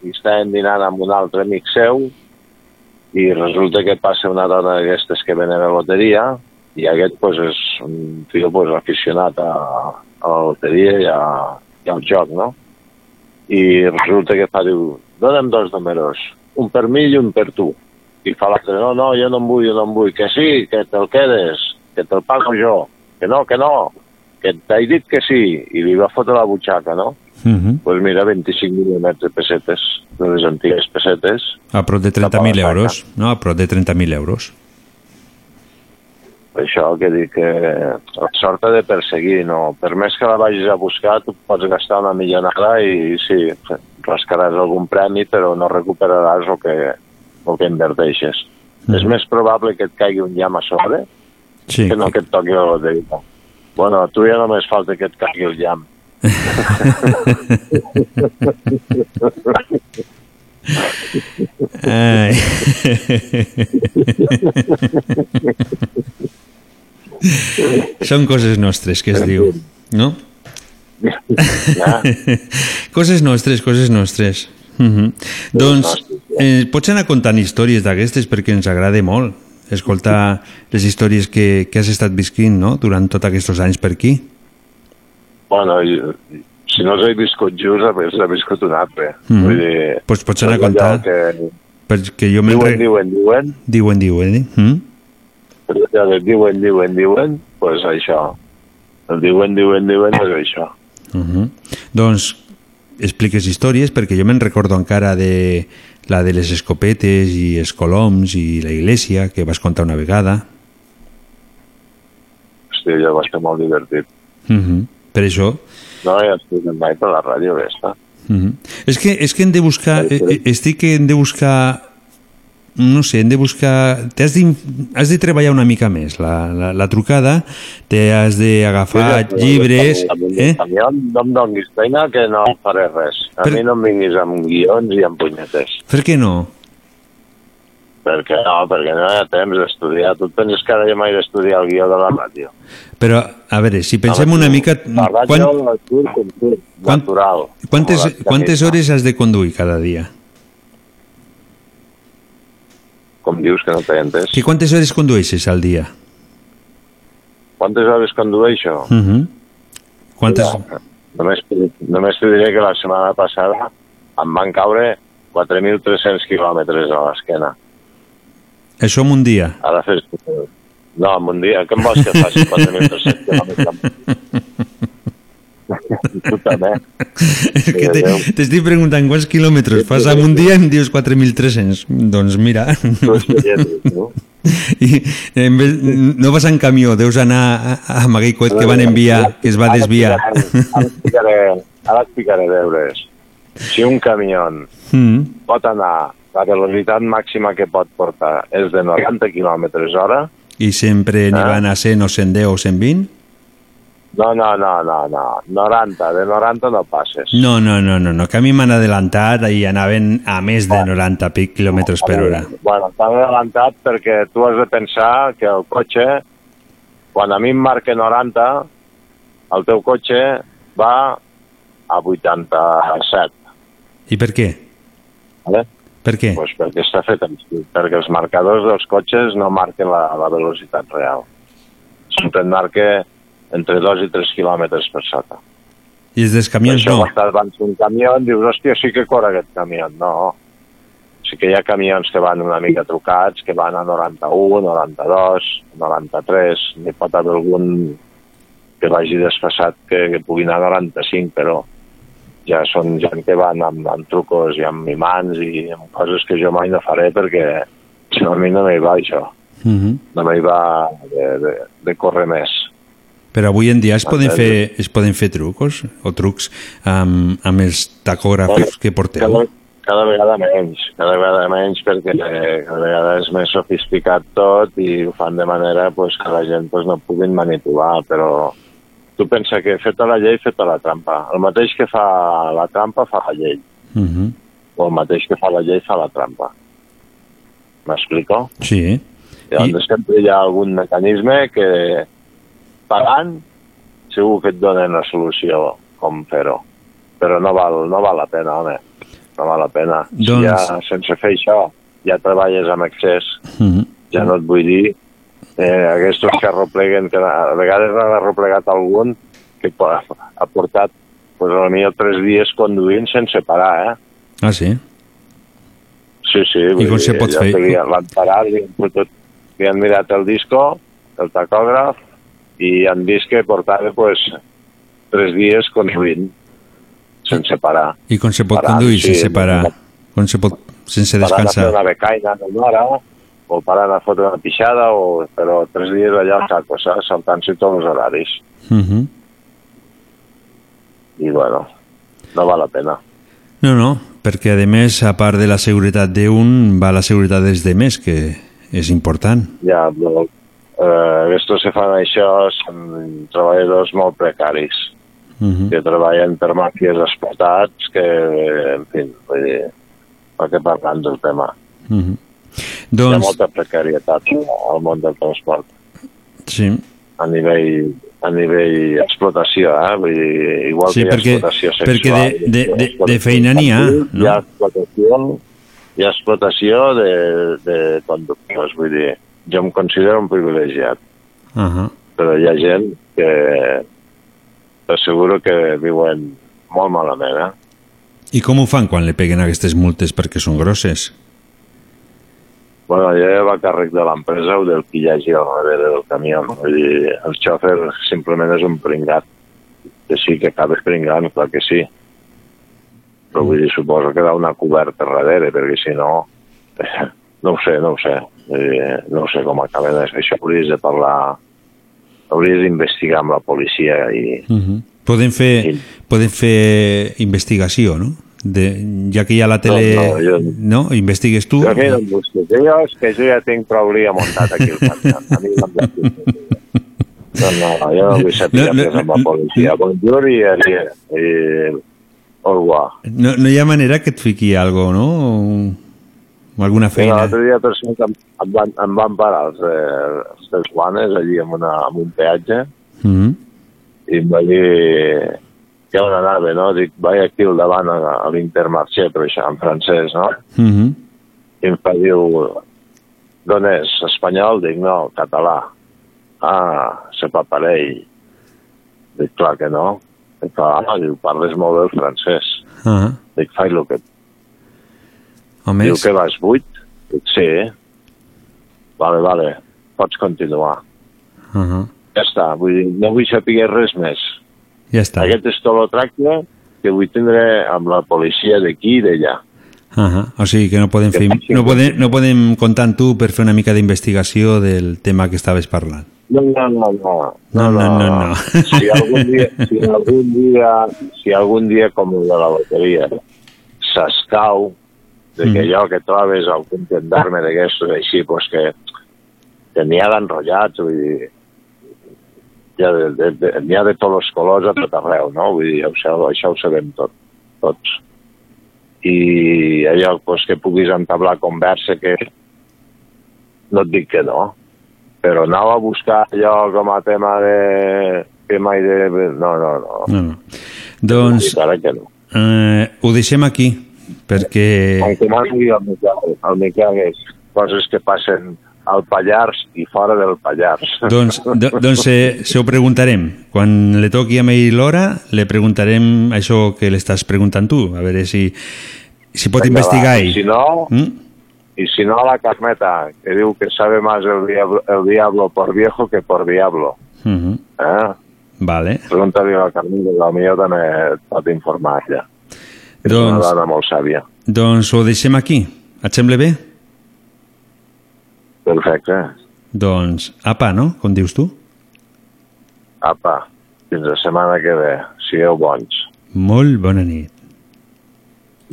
i estàvem dinant amb un altre amic seu i resulta que passa una dona d'aquestes que venen a loteria i aquest pues, és un tio pues, aficionat a, a la loteria i, a, i al joc, no? I resulta que fa, diu, dona'm dos números, un per mi i un per tu. I fa l'altre, no, no, jo no en vull, jo no en vull, que sí, que te'l quedes, que te'l pago jo, que no, que no, que t'he dit que sí, i li va fotre la butxaca, no? Mhm. pues mira, 25 milions de pessetes, de les antigues pessetes. A prop de Cap a la 30.000 saca. euros. No, a prop de 30.000 euros. Per això que dic que la sort ha de perseguir, no? Per més que la vagis a buscar, tu pots gastar una millonada i sí, rascaràs algun premi, però no recuperaràs el que, el que inverteixes. És més probable que et caigui un llamp a sobre Sí. que no que et toqui la loteria. Bueno, a tu ja només falta que et caigui el llamp. [LAUGHS] [LAUGHS] Ai. Són coses nostres, que es diu, no? coses nostres, coses nostres. Mm -hmm. Doncs eh, pots anar contant històries d'aquestes perquè ens agrada molt escoltar les històries que, que has estat visquint no? durant tots aquests anys per aquí. Bueno, si no els he viscut just, els he viscut un altre. Mhm. Vull dir... Pues pots anar a contar. Que Perquè jo diuen, re- diuen, diuen, Diuen, diuen, eh? Mm? però allò diuen, diuen, diuen, pues això. El diuen, diuen, diuen, és això. Uh -huh. Doncs expliques històries perquè jo me'n recordo encara de la de les escopetes i els coloms i la iglesia que vas contar una vegada. Hosti, allò va ser molt divertit. Uh -huh. Per això No, ja estic mai per la ràdio aquesta. Uh -huh. és, que, és que hem de buscar, eh, eh, estic que hem de buscar no sé, hem de buscar... T'has de, has de treballar una mica més la, la, la trucada, te has d'agafar llibres... Eh? A mi no em donis feina que no faré res. A Per- mi no em vinguis amb guions i amb punyetes. Per què no? Perquè no, perquè no hi ha temps d'estudiar. Tu et penses que ara jo m'he d'estudiar el guió de la ràdio? Però, a veure, si pensem una mica... La ràdio Quan, com quan- natural. quantes, quantes hores has de conduir cada dia? Com dius que no t'he entès? Que quantes hores condueixes al dia? Quantes hores condueixo? Uh -huh. Quantes... Ja, només, només te diré que la setmana passada em van caure 4.300 quilòmetres a l'esquena. Això en un dia. Ara fes... No, en un dia. Què em vols que faci 4.300 quilòmetres? tu també. És que te- t'estic preguntant quants quilòmetres fas en un dia i em dius 4.300. Doncs mira... I en vez, no vas en camió, deus anar a- amb aquell coet que van enviar, que es va desviar. Ara et ficaré, ara et ficaré deures. Si un camió Mm. pot anar, la velocitat màxima que pot portar és de 90 km hora, I sempre n'hi Ah. van a 100 o 110 o 120? no, no, no, no, no, 90, de 90 no passes. No, no, no, no, no, que a mi m'han adelantat i anaven a més de 90 pic quilòmetres per hora. Bueno, t'han adelantat perquè tu has de pensar que el cotxe, quan a mi em marca 90, el teu cotxe va a 87. I per què? Vale? Per què? Pues perquè està fet així, perquè els marcadors dels cotxes no marquen la, la velocitat real. Sempre et marca entre 2 i 3 quilòmetres per sota. I els dels camions Per això no. estàs davant d'un camió dius, hòstia, sí que corre aquest camió. No. Sí que hi ha camions que van una mica trucats, que van a 91, 92, 93, n'hi pot haver algun que vagi desfassat que, que pugui anar a 95, però ja són gent que van amb, amb trucos i amb imants i amb coses que jo mai no faré perquè si no, a mi no m'hi va això, Uh -huh. no m'hi va de, de, de córrer més. Però avui en dia es poden, fer, es poden fer trucos o trucs amb, amb els tacògrafs que porteu. Cada, cada vegada menys, cada vegada menys perquè cada vegada és més sofisticat tot i ho fan de manera pues, que la gent pues, no puguin manipular, però tu pensa que feta la llei, feta la trampa. El mateix que fa la trampa fa la llei, Uh -huh. o el mateix que fa la llei fa la trampa. M'explico? Sí. Llavors I... sempre hi ha algun mecanisme que pagant segur que et donen la solució com fer-ho. Però no val, no val la pena, home. No val la pena. Doncs- Si ja, sense fer això, ja treballes amb excés, Uh -huh. ja no et vull dir eh, aquests que arropleguen, que a vegades han arroplegat algun que ha portat pues, a millor tres dies conduint sense parar, eh? Ah, sí? Sí, sí. vull com se pot fer? li- L'han parat, li han, fotut, li han mirat el disco, el tacògraf, i han vist que portava pues, tres dies conduint sense parar. I com se pot Parant, conduir sí, sense parar? Com se pot, sense Parant a fer descansar? una becaina d'una hora, o parant a fotre una pixada, o, però tres dies allà al saco, saps? Saltant-se tots els horaris. Uh -huh. I bueno, no val la pena. No, no, perquè a més, a part de la seguretat d'un, va la seguretat dels demés, que és important. Ja, però, eh, estos que fan això són treballadors molt precaris. Uh -huh. que treballen per màfies explotats, que, en fi, vull dir, que parlant del tema. Uh -huh. Hi ha Doncs, molta precarietat al món del transport, sí, a nivell, a nivell explotació, eh? Vull dir, igual Sí, que hi ha perquè- explotació sexual. perquè de- de- de- de feina n'hi ha, no? Hi ha explotació, hi ha explotació de, de conductors, vull dir, jo em considero un privilegiat, uh -huh. però hi ha gent que t'asseguro que viuen molt malament, eh? I com ho fan quan li peguen aquestes multes perquè són grosses? Bueno, ja va càrrec de l'empresa o del qui hi hagi al darrere del camió. Vull dir, el xòfer simplement és un pringat. Que sí, que acabes pringant, clar que sí. Però vull dir, suposo que hi ha una coberta darrere, perquè si no... [LAUGHS] No ho sé, no ho sé. Dir, no ho sé com acaben això. Hauries de parlar... Hauries d'investigar amb la policia i... Uh -huh. Poden fer, poden fer investigació, no?, De, ja que hi ha la tele... No, no, No, jo- Investigues tu. Jo que no busquis. Jo és que jo ja tinc prou lío muntat aquí al Pantan. A mi no. No, no, jo no vull saber No, no, no, no, amb la policia. Bonjour i, i, i. No, no hi ha manera que et fiqui algo, no? O, alguna feina. L'altre dia per cert, em, van, em van parar els, eh, els tres guanes allí en, una, en un peatge Mm -hmm. i em va dir que on anava, no? Dic, vaig aquí al davant a, a l'Intermarché, però això en francès, no? Mm -hmm. I em fa, diu, d'on és? Espanyol? Dic, no, català. Ah, se paparell. Dic, clar que no. Dic, ah, diu, parles molt bé el francès. Ah, Dic, fai el que... home, Diu és- que vas buit? Dic, sí. Vale, vale, pots continuar. ah, Ja està, vull dir, no vull saber res més. Ja està. Aquest és tot el tracte que vull tindre amb la policia d'aquí i d'allà. Ah, o sigui que no podem, fer, no, podem, no podem comptar amb tu per fer una mica d'investigació del tema que estaves parlant. No, no, no, no. No, no, no, no. Si algun dia, [LAUGHS] si algun dia, si algun dia com el de la loteria, s'escau de que Mm. allò que trobes algun gendarme d'aquestos així, pues que, que n'hi ha d'enrotllats, vull dir, hi ha de, de, de, n'hi ha de tots els colors a tot arreu, no? Vull dir, això, això ho sabem tot, tots. I allò pues, que puguis entablar conversa que no et dic que no, però anava a buscar allò com a tema de tema de... No, no, no. No, no. Doncs que no. eh, ho deixem aquí, perquè... Aunque no digui el Miquel, el Miquel és coses que passen al Pallars i fora del Pallars. [LAUGHS] Doncs, do, doncs se, se ho preguntarem. Quan le toqui a ell l'hora, le preguntarem això que l'estàs preguntant tu, a veure si, si pot Vinga, investigar va. ell. I si no, Mm? y si no la Carmeta, que diu que sabe más el diablo, el diablo por viejo que por diablo. Mhm. Eh? Vale. Pregunta-li a la Carmeta, que potser també pot informar ella. És una Doncs, dona molt sàvia. doncs ho deixem aquí. Et sembla bé? Perfecte. Doncs, apa, no? Com dius tu? Apa, fins la setmana que ve. Sigueu bons. Molt bona nit.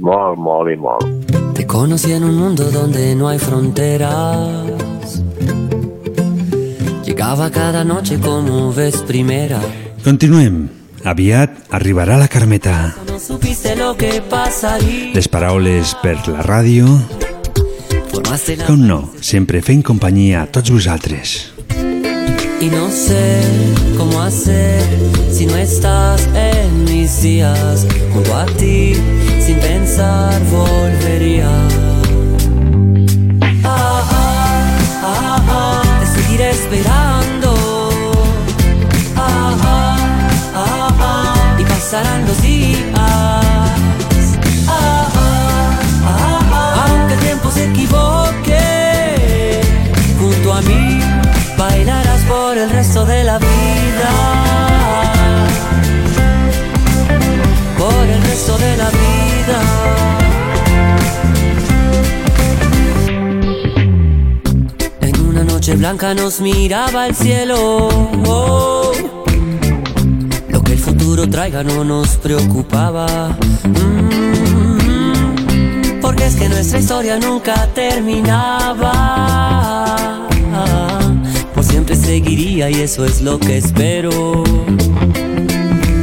Molt, molt i molt. Te conocí en un mundo donde no hay fronteras. Llegaba cada noche como ves primera. Continuem. Aviat arribarà la Carmeta. No supiste lo que pasaría. Les paraules per la ràdio. Com no, sempre fent companyia a tots vosaltres. Y no sé cómo hacer si no estás en mis días. Junto a ti, sin pensar, volvería. Ah, ah, ah, ah, te seguiré esperando. Ah, ah, ah, ah, y pasarán los días. El resto de la vida. Por el resto de la vida. En una noche blanca nos miraba el cielo. Lo que el futuro traiga no nos preocupaba. Mm, porque es que nuestra historia nunca terminaba. Siempre seguiría y eso es lo que espero.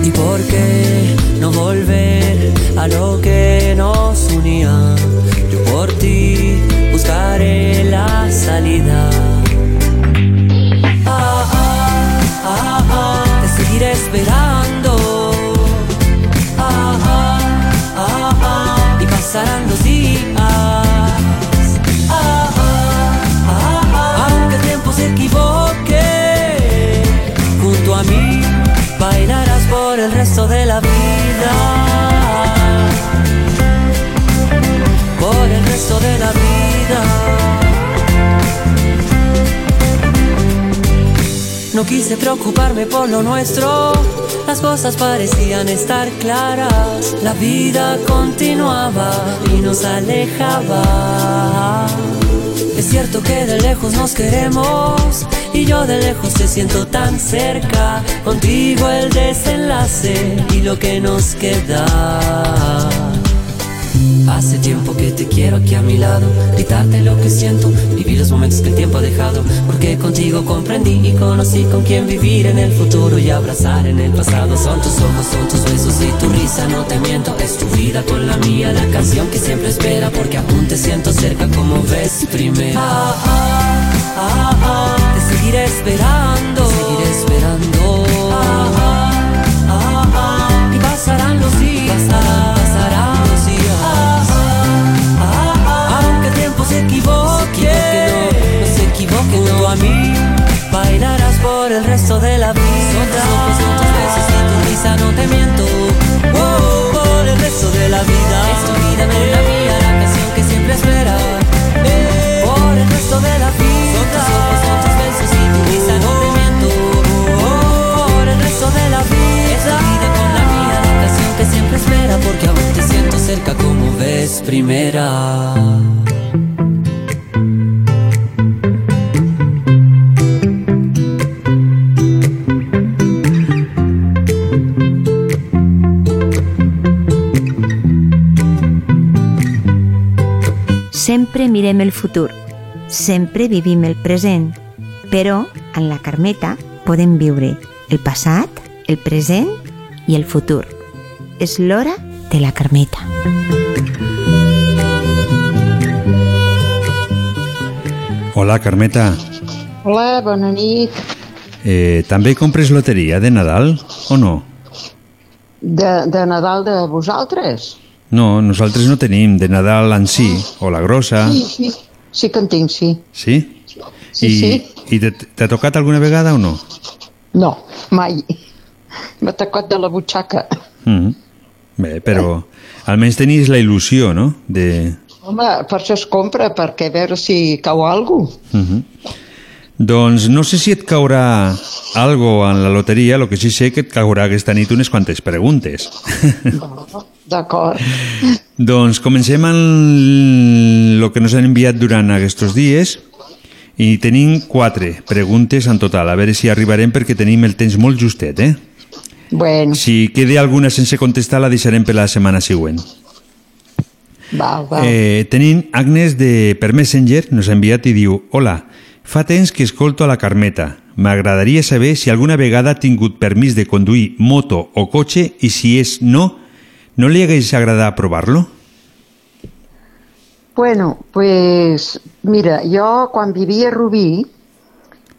¿Y por qué no volver a lo que nos unía? Yo por ti buscaré la salida. Ah, ah, ah, te seguiré esperando. Y pasarán los días. Ah, aunque el tiempo se equivoque, mí bailarás por el resto de la vida. Por el resto de la vida. No quise preocuparme por lo nuestro, las cosas parecían estar claras, la vida continuaba y nos alejaba. Es cierto que de lejos nos queremos y yo de lejos te siento tan cerca, contigo el desenlace y lo que nos queda. Hace tiempo que te quiero aquí a mi lado, gritarte lo que siento, vivir los momentos que el tiempo ha dejado, porque contigo comprendí y conocí con quién vivir en el futuro y abrazar en el pasado. Son tus ojos, son tus besos y tu risa, no te miento, es tu vida con la mía, la canción que siempre espera, porque aún te siento cerca como ves primero. Ah, ah, ah, ah, te seguiré esperando, te seguiré esperando. Ves primera. Sempre mirem el futur, sempre vivim el present, però en la Carmeta podem viure el passat, el present i el futur. És l'hora de la Carmeta. Hola, Carmeta. Hola, bona nit. Eh, també compres loteria de Nadal o no? De, de Nadal de vosaltres? No, nosaltres no tenim de Nadal en si, o la grossa. Sí, sí, sí que en tinc, sí. Sí? Sí, I, sí. I t'ha- tocat alguna vegada o no? No, mai. M'ha tocat de la butxaca. Mm. Bé, però almenys tenies la il·lusió, no? De... Home, per això es compra, perquè a veure si cau algú. Mm -hmm. Doncs no sé si et caurà algo en la loteria, el que sí sé que et caurà aquesta nit unes quantes preguntes. D'acord. [LAUGHS] doncs comencem amb el que nos han enviat durant aquests dies i tenim quatre preguntes en total. A veure si arribarem perquè tenim el temps molt justet, eh? Bueno, Si queda alguna sense contestar la deixarem per la setmana següent. Val, val. Eh, tenim Agnes de per Messenger, nos ha enviat i diu Hola, fa temps que escolto a la Carmeta. M'agradaria saber si alguna vegada ha tingut permís de conduir moto o cotxe i si és no, no li hagués agradat provar-lo? Bueno, pues mira, jo quan vivia a Rubí,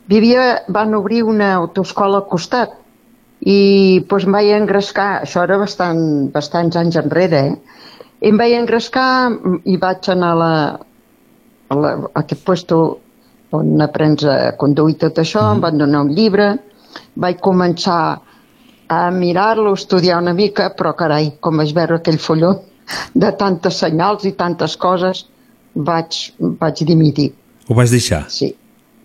vivia, van obrir una autoescola al costat i pues, em vaig engrescar, això era bastant, bastants anys enrere, eh? I em vaig engrescar i vaig anar a, la, a, la, a aquest puesto on aprens a conduir tot això, em van donar un llibre, vaig començar a mirar-lo, estudiar una mica, però carai, com vaig veure aquell folló de tantes senyals i tantes coses, vaig, vaig dimitir. Ho vas deixar? Sí,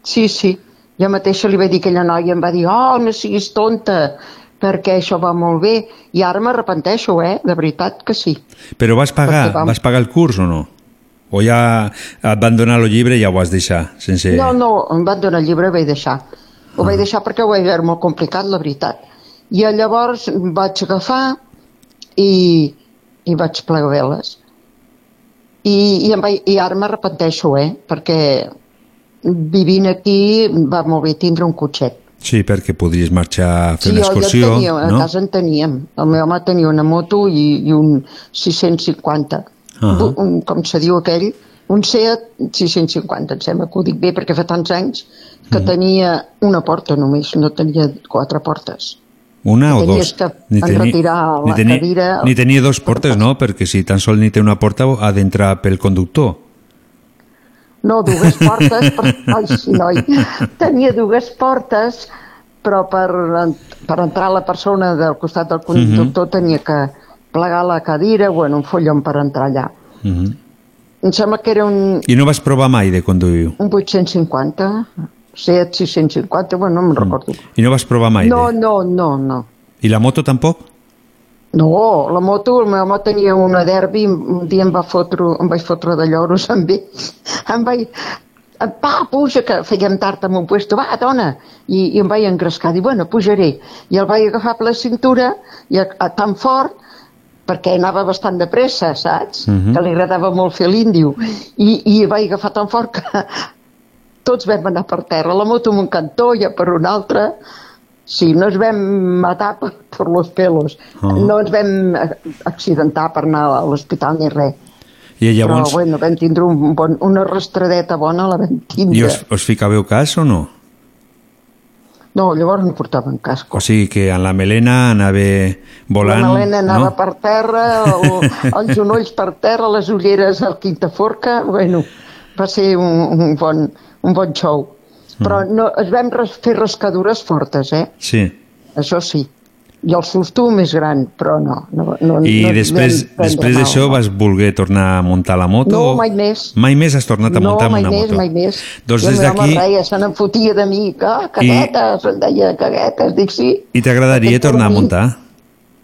sí, sí. Jo mateixa li vaig dir a aquella noia, em va dir, oh, no siguis tonta, perquè això va molt bé. I ara m'arrepenteixo, eh? De veritat que sí. Però vas pagar, vam- vas pagar el curs o no? O ja et van donar el llibre i ja ho vas deixar? Sense... No, no, em van donar el llibre i vaig deixar. Ho vaig deixar perquè ho vaig veure molt complicat, la veritat. I llavors vaig agafar i, i vaig plegar veles. I, i, em vaig, i ara m'arrepenteixo, eh? Perquè vivint aquí va molt bé tindre un cotxet. Sí, perquè podries marxar a fer Sí, una jo, jo excursió, tenia, a no? casa en teníem. El meu home tenia una moto i, i un 650. Ah. un, com se diu aquell, un Seat 650, em sembla que ho dic bé perquè fa tants anys que tenia una porta només, no tenia quatre portes. Una o Tenies dos? que enretirar la tenia, cadira. Ni tenia dos portes, no? Perquè si tan sol ni té una porta ha d'entrar pel conductor. No, dues portes, per... ai, sí, noi. Tenia dues portes, però per, per entrar la persona del costat del conductor tenia que plegar la cadira, bueno, un follon per entrar allà. Uh -huh. Em sembla que era un, I no vas provar mai de conduir? un 850, Seat 650, bueno, no me'n recordo. I no vas provar mai? No, De... no, no, no. I la moto tampoc? No, la moto, el meu home tenia una derbi, un dia em va fotre, em vaig fotre de lloros amb ell. Em vaig... Va, puja, que fèiem tard en un puesto, va, dona! I, i em vaig engrescar, dic, bueno, pujaré. I el vaig agafar per la cintura, i a, a, tan fort, perquè anava bastant de pressa, saps? Mhm. Que li agradava molt fer l'índio. I, I vaig agafar tan fort que [LAUGHS] tots vam anar per terra. La moto en un cantó, ja per un altre. Sí, no ens vam matar per, per los pelos. Ah. No ens vam accidentar per anar a l'hospital ni res. I llavors, Però, bueno, vam tindre un bon, una rastradeta bona, la vam tindre. i us, us ficàveu cas o no? No, llavors no portaven casc. O sigui que en la melena anava volant... la melena anava no? per terra, el, [LAUGHS] els genolls per terra, les ulleres al quintaforca, bueno, va ser un, un, bon, un bon show. Però Mm. no, es vam fer rascadures fortes, eh? Sí. Això sí. I el susto més gran, però no. no, no I no després, després d'això no. vas voler tornar a muntar la moto? No, mai més. Mai més has tornat a no, muntar mai una més, moto? mai més. Doncs I el des meu home d'aquí- reia, se n'enfotia de mi, que caguetes, I... em deia caguetes, dic sí. I t'agradaria tornar a muntar?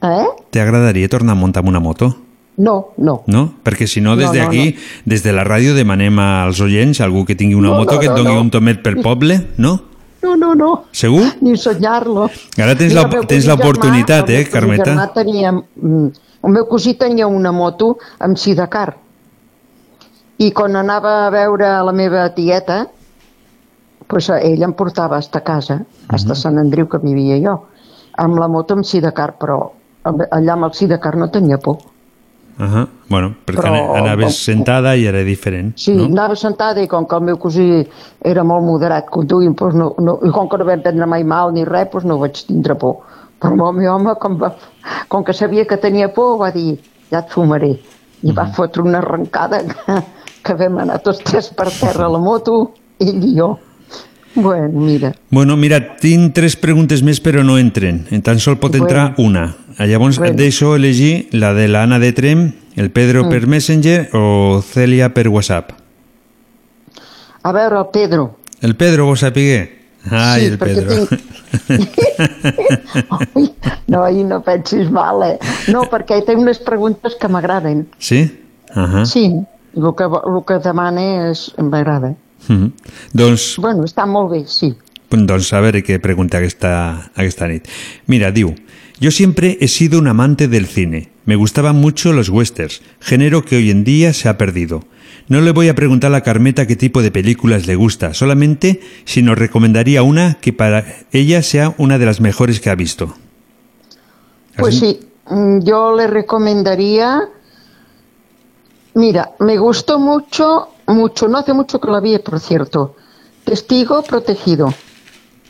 Eh? T'agradaria tornar a muntar amb una moto? No, no. No? Perquè si no, des No, no, d'aquí, des de la ràdio, demanem als oients, algú que tingui una No, moto, no, que et no, doni no. un tomet per poble, no? No, no, no. Segur? Ni soñar-lo. Ara tens l'oportunitat, eh, el meu cosí Carmeta? germà Tenia, mm, el meu cosí tenia una moto amb sidecar. I quan anava a veure la meva tieta, pues, ell em portava hasta casa, hasta Sant Andreu, que vivia jo, amb la moto amb sidecar, però allà amb el sidecar no tenia por. Uh -huh. Bueno, perquè Però- anaves sentada i era diferent, Sí, no? anava sentada i com que el meu cosí era molt moderat conduint, doncs no, no, i com que no vam prendre mai mal ni res, doncs no vaig tindre por. Però el meu home, com, va, com que sabia que tenia por, va dir, ja et fumaré. I va fotre una arrencada que, que vam anar tots tres per terra a la moto, ell i jo. Bueno, mira, Bueno, mira, tinc tres preguntes més però no entren. En tan sol pot entrar una. Ah, Llavors Bueno. et deixo elegir la de l'Anna de Trem, el Pedro Mm. per Messenger o Celia per WhatsApp. a veure, el Pedro, El Pedro ho sapigué? Ai, Sí, el Pedro. [LAUGHS] no, i no pensis mal, eh? No, perquè té unes preguntes que m'agraden. Sí? Uh -huh. Sí, el que, el que demana és, m'agrada. Doncs, Bueno, està molt bé, sí. doncs a veure què pregunta aquesta, aquesta nit. Mira, diu, yo siempre he sido un amante del cine. Me gustaban mucho los westerns, género que hoy en día se ha perdido. No le voy a preguntar a Carmeta qué tipo de películas le gusta, solamente si nos recomendaría una que para ella sea una de las mejores que ha visto. Pues sí, mm, yo le recomendaría. Mira, me gustó mucho, mucho, no hace mucho que la vi, por cierto. Testigo protegido.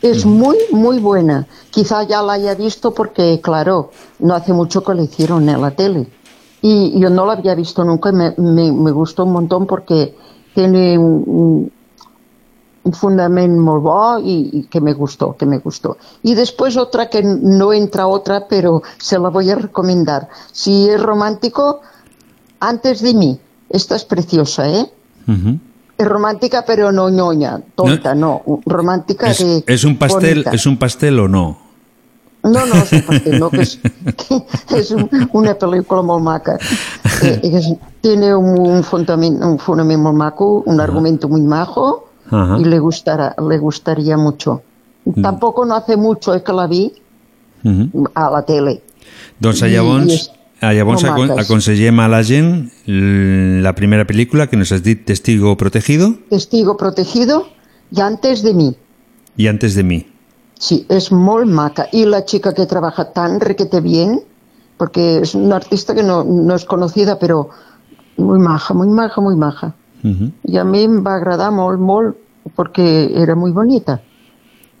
Es muy, muy buena. Quizá ya la haya visto porque, claro, no hace mucho que la hicieron en la tele. Y yo no la había visto nunca y me, me, me gustó un montón porque tiene un, un, un fundamento muy y, y que me gustó, que me gustó. Y después otra que no entra otra, pero se la voy a recomendar. Si es romántico, antes de mí. Esta es preciosa, ¿eh? Es romántica, pero no ñoña, tonta, no. Romántica ¿Es, de. es un pastel, bonita. ¿Es un pastel o no? No, no, és un pastel, no, que és, que [LAUGHS] un, una pel·lícula molt maca. [LAUGHS] Eh, tiene un, un, fundament, un fonament molt maco, un argumento muy majo y le, gustará, le gustaría mucho. Mm. Tampoco no hace mucho es que la vi a la tele. Doncs I- llavors, i és llavors molt acon maques. aconsellem a la gent la primera pel·lícula que nos has dit Testigo Protegido Testigo protegido y antes de mí. i Antes de mi. Sí, es molt maca. Y la chica que trabaja tan requete bien, porque es una artista que no, no es conocida, pero muy maja, muy maja, muy maja. Ujú. Y a mí em va agradar molt, molt, porque era muy bonita.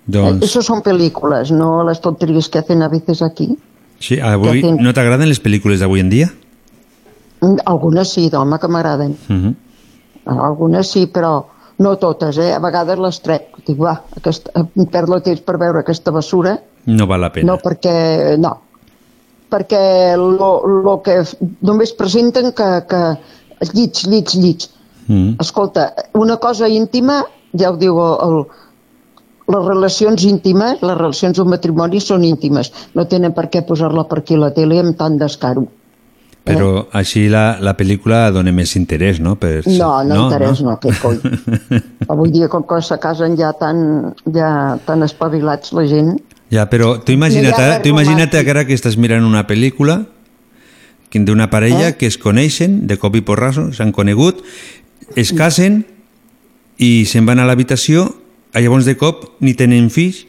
Doncs, Eso son películas, no las tonterías que hacen a veces aquí. Sí, avui, que hacen- no t'agraden les pel·lícules d'avui en dia? Mm, Algunes sí, d'home, que m'agraden. Ujú. Algunes sí, però no totes, eh? A vegades les trec. Dic, va, aquesta, em perdo el temps per veure aquesta basura. No val la pena. No, perquè... No. Perquè lo, lo que només presenten que, que llits, llits, llits. Mm. Escolta, una cosa íntima, ja ho diu el, el, les relacions íntimes, les relacions d'un matrimoni són íntimes. No tenen per què posar-la per aquí a la tele amb tant descaro. Però així la, la pel·lícula dona més interès, no? Per, No, no, interès, no, què coi. [LAUGHS] Avui dia, com que se casen ja tan, ja tan espavilats la gent, Ja, però tu imagina't, No tu imagina't romàntic. ara que estàs mirant una pel·lícula d'una parella que es coneixen de cop i porrasso, s'han conegut, es casen i se'n van a l'habitació, llavors de cop ni tenen fills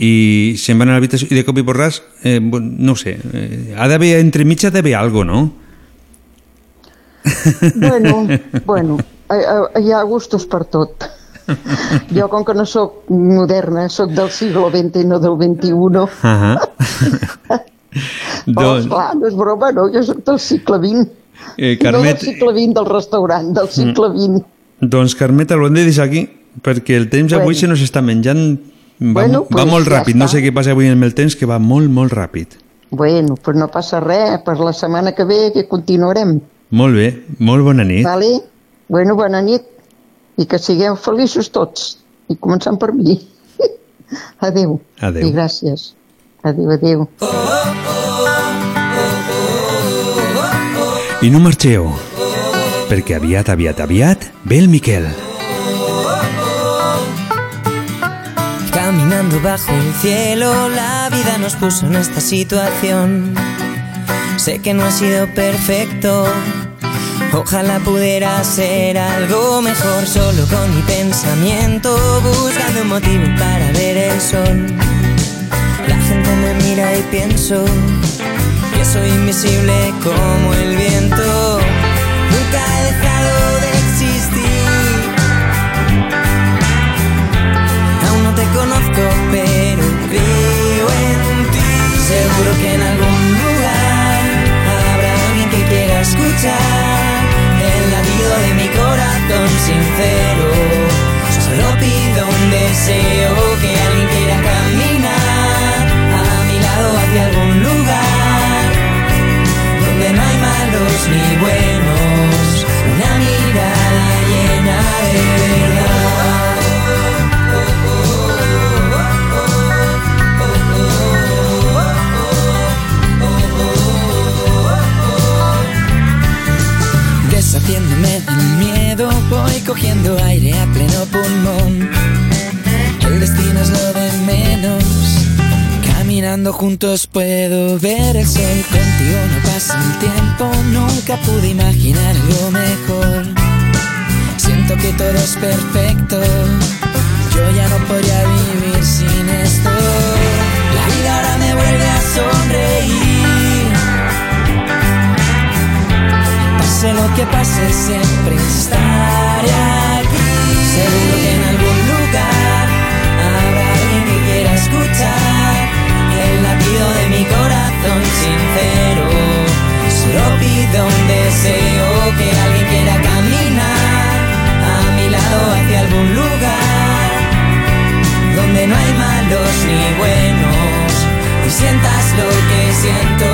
i se'n van a l'habitació i de cop i porràs, eh, no ho sé, eh, ha d'haver, entre mig ha d'haver algo, no? Bueno, [LAUGHS] bueno, hi ha gustos per tot. Jo, com que no sóc moderna, sóc del segle XX i no del XXI, Ah [LAUGHS] oh, doncs, esclar, no és broma, no, jo sóc del segle XX. eh, No del Carmet, segle XX del restaurant, del segle XX. doncs Carmeta, ho hem de deixar aquí, perquè el temps avui Bueno. se nos està menjant... Va, Bueno, va pues molt ja ràpid, no està. sé què passa avui amb el temps, que va molt, molt ràpid. Bueno, pues no passa res, per la setmana que ve que continuarem, Molt bé, molt bona nit. vale? Bueno, bona nit i que sigueu feliços tots, i començant per mi. [LAUGHS] adeu. Adeu. I gràcies. Adeu, adeu. I no marxeu, perquè aviat, aviat, aviat ve el Miquel. Caminando bajo el cielo, la vida nos puso en esta situación. Sé que no ha sido perfecto. Ojalá pudiera ser algo mejor solo con mi pensamiento, buscando un motivo para ver el sol. La gente me mira y pienso que soy invisible como el viento. Conozco, pero creo en ti. Seguro que en algún lugar habrá alguien que quiera escuchar juntos puedo ver el sol. Contigo no pasa el tiempo, nunca pude imaginar algo mejor. Siento que todo es perfecto. Yo ya no podría vivir sin esto. La vida ahora me vuelve a sonreír. Pase lo que pase, siempre estaré aquí. Seguro que en algún corazón sincero. Solo pido un deseo que alguien quiera caminar a mi lado hacia algún lugar donde no hay malos ni buenos. Y sientas lo que siento,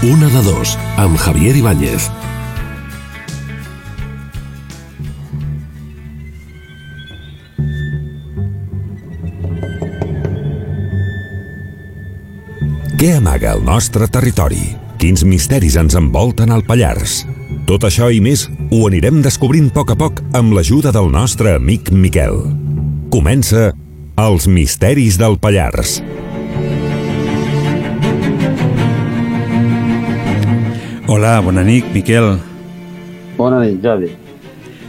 Una de dos, amb Javier Ibáñez. Què amaga el nostre territori? Quins misteris ens envolten al Pallars? Tot això i més ho anirem descobrint a poc a poc amb l'ajuda del nostre amic Miquel. Comença Els misteris del Pallars. Hola, bona nit, Miquel. Bona nit, Jordi.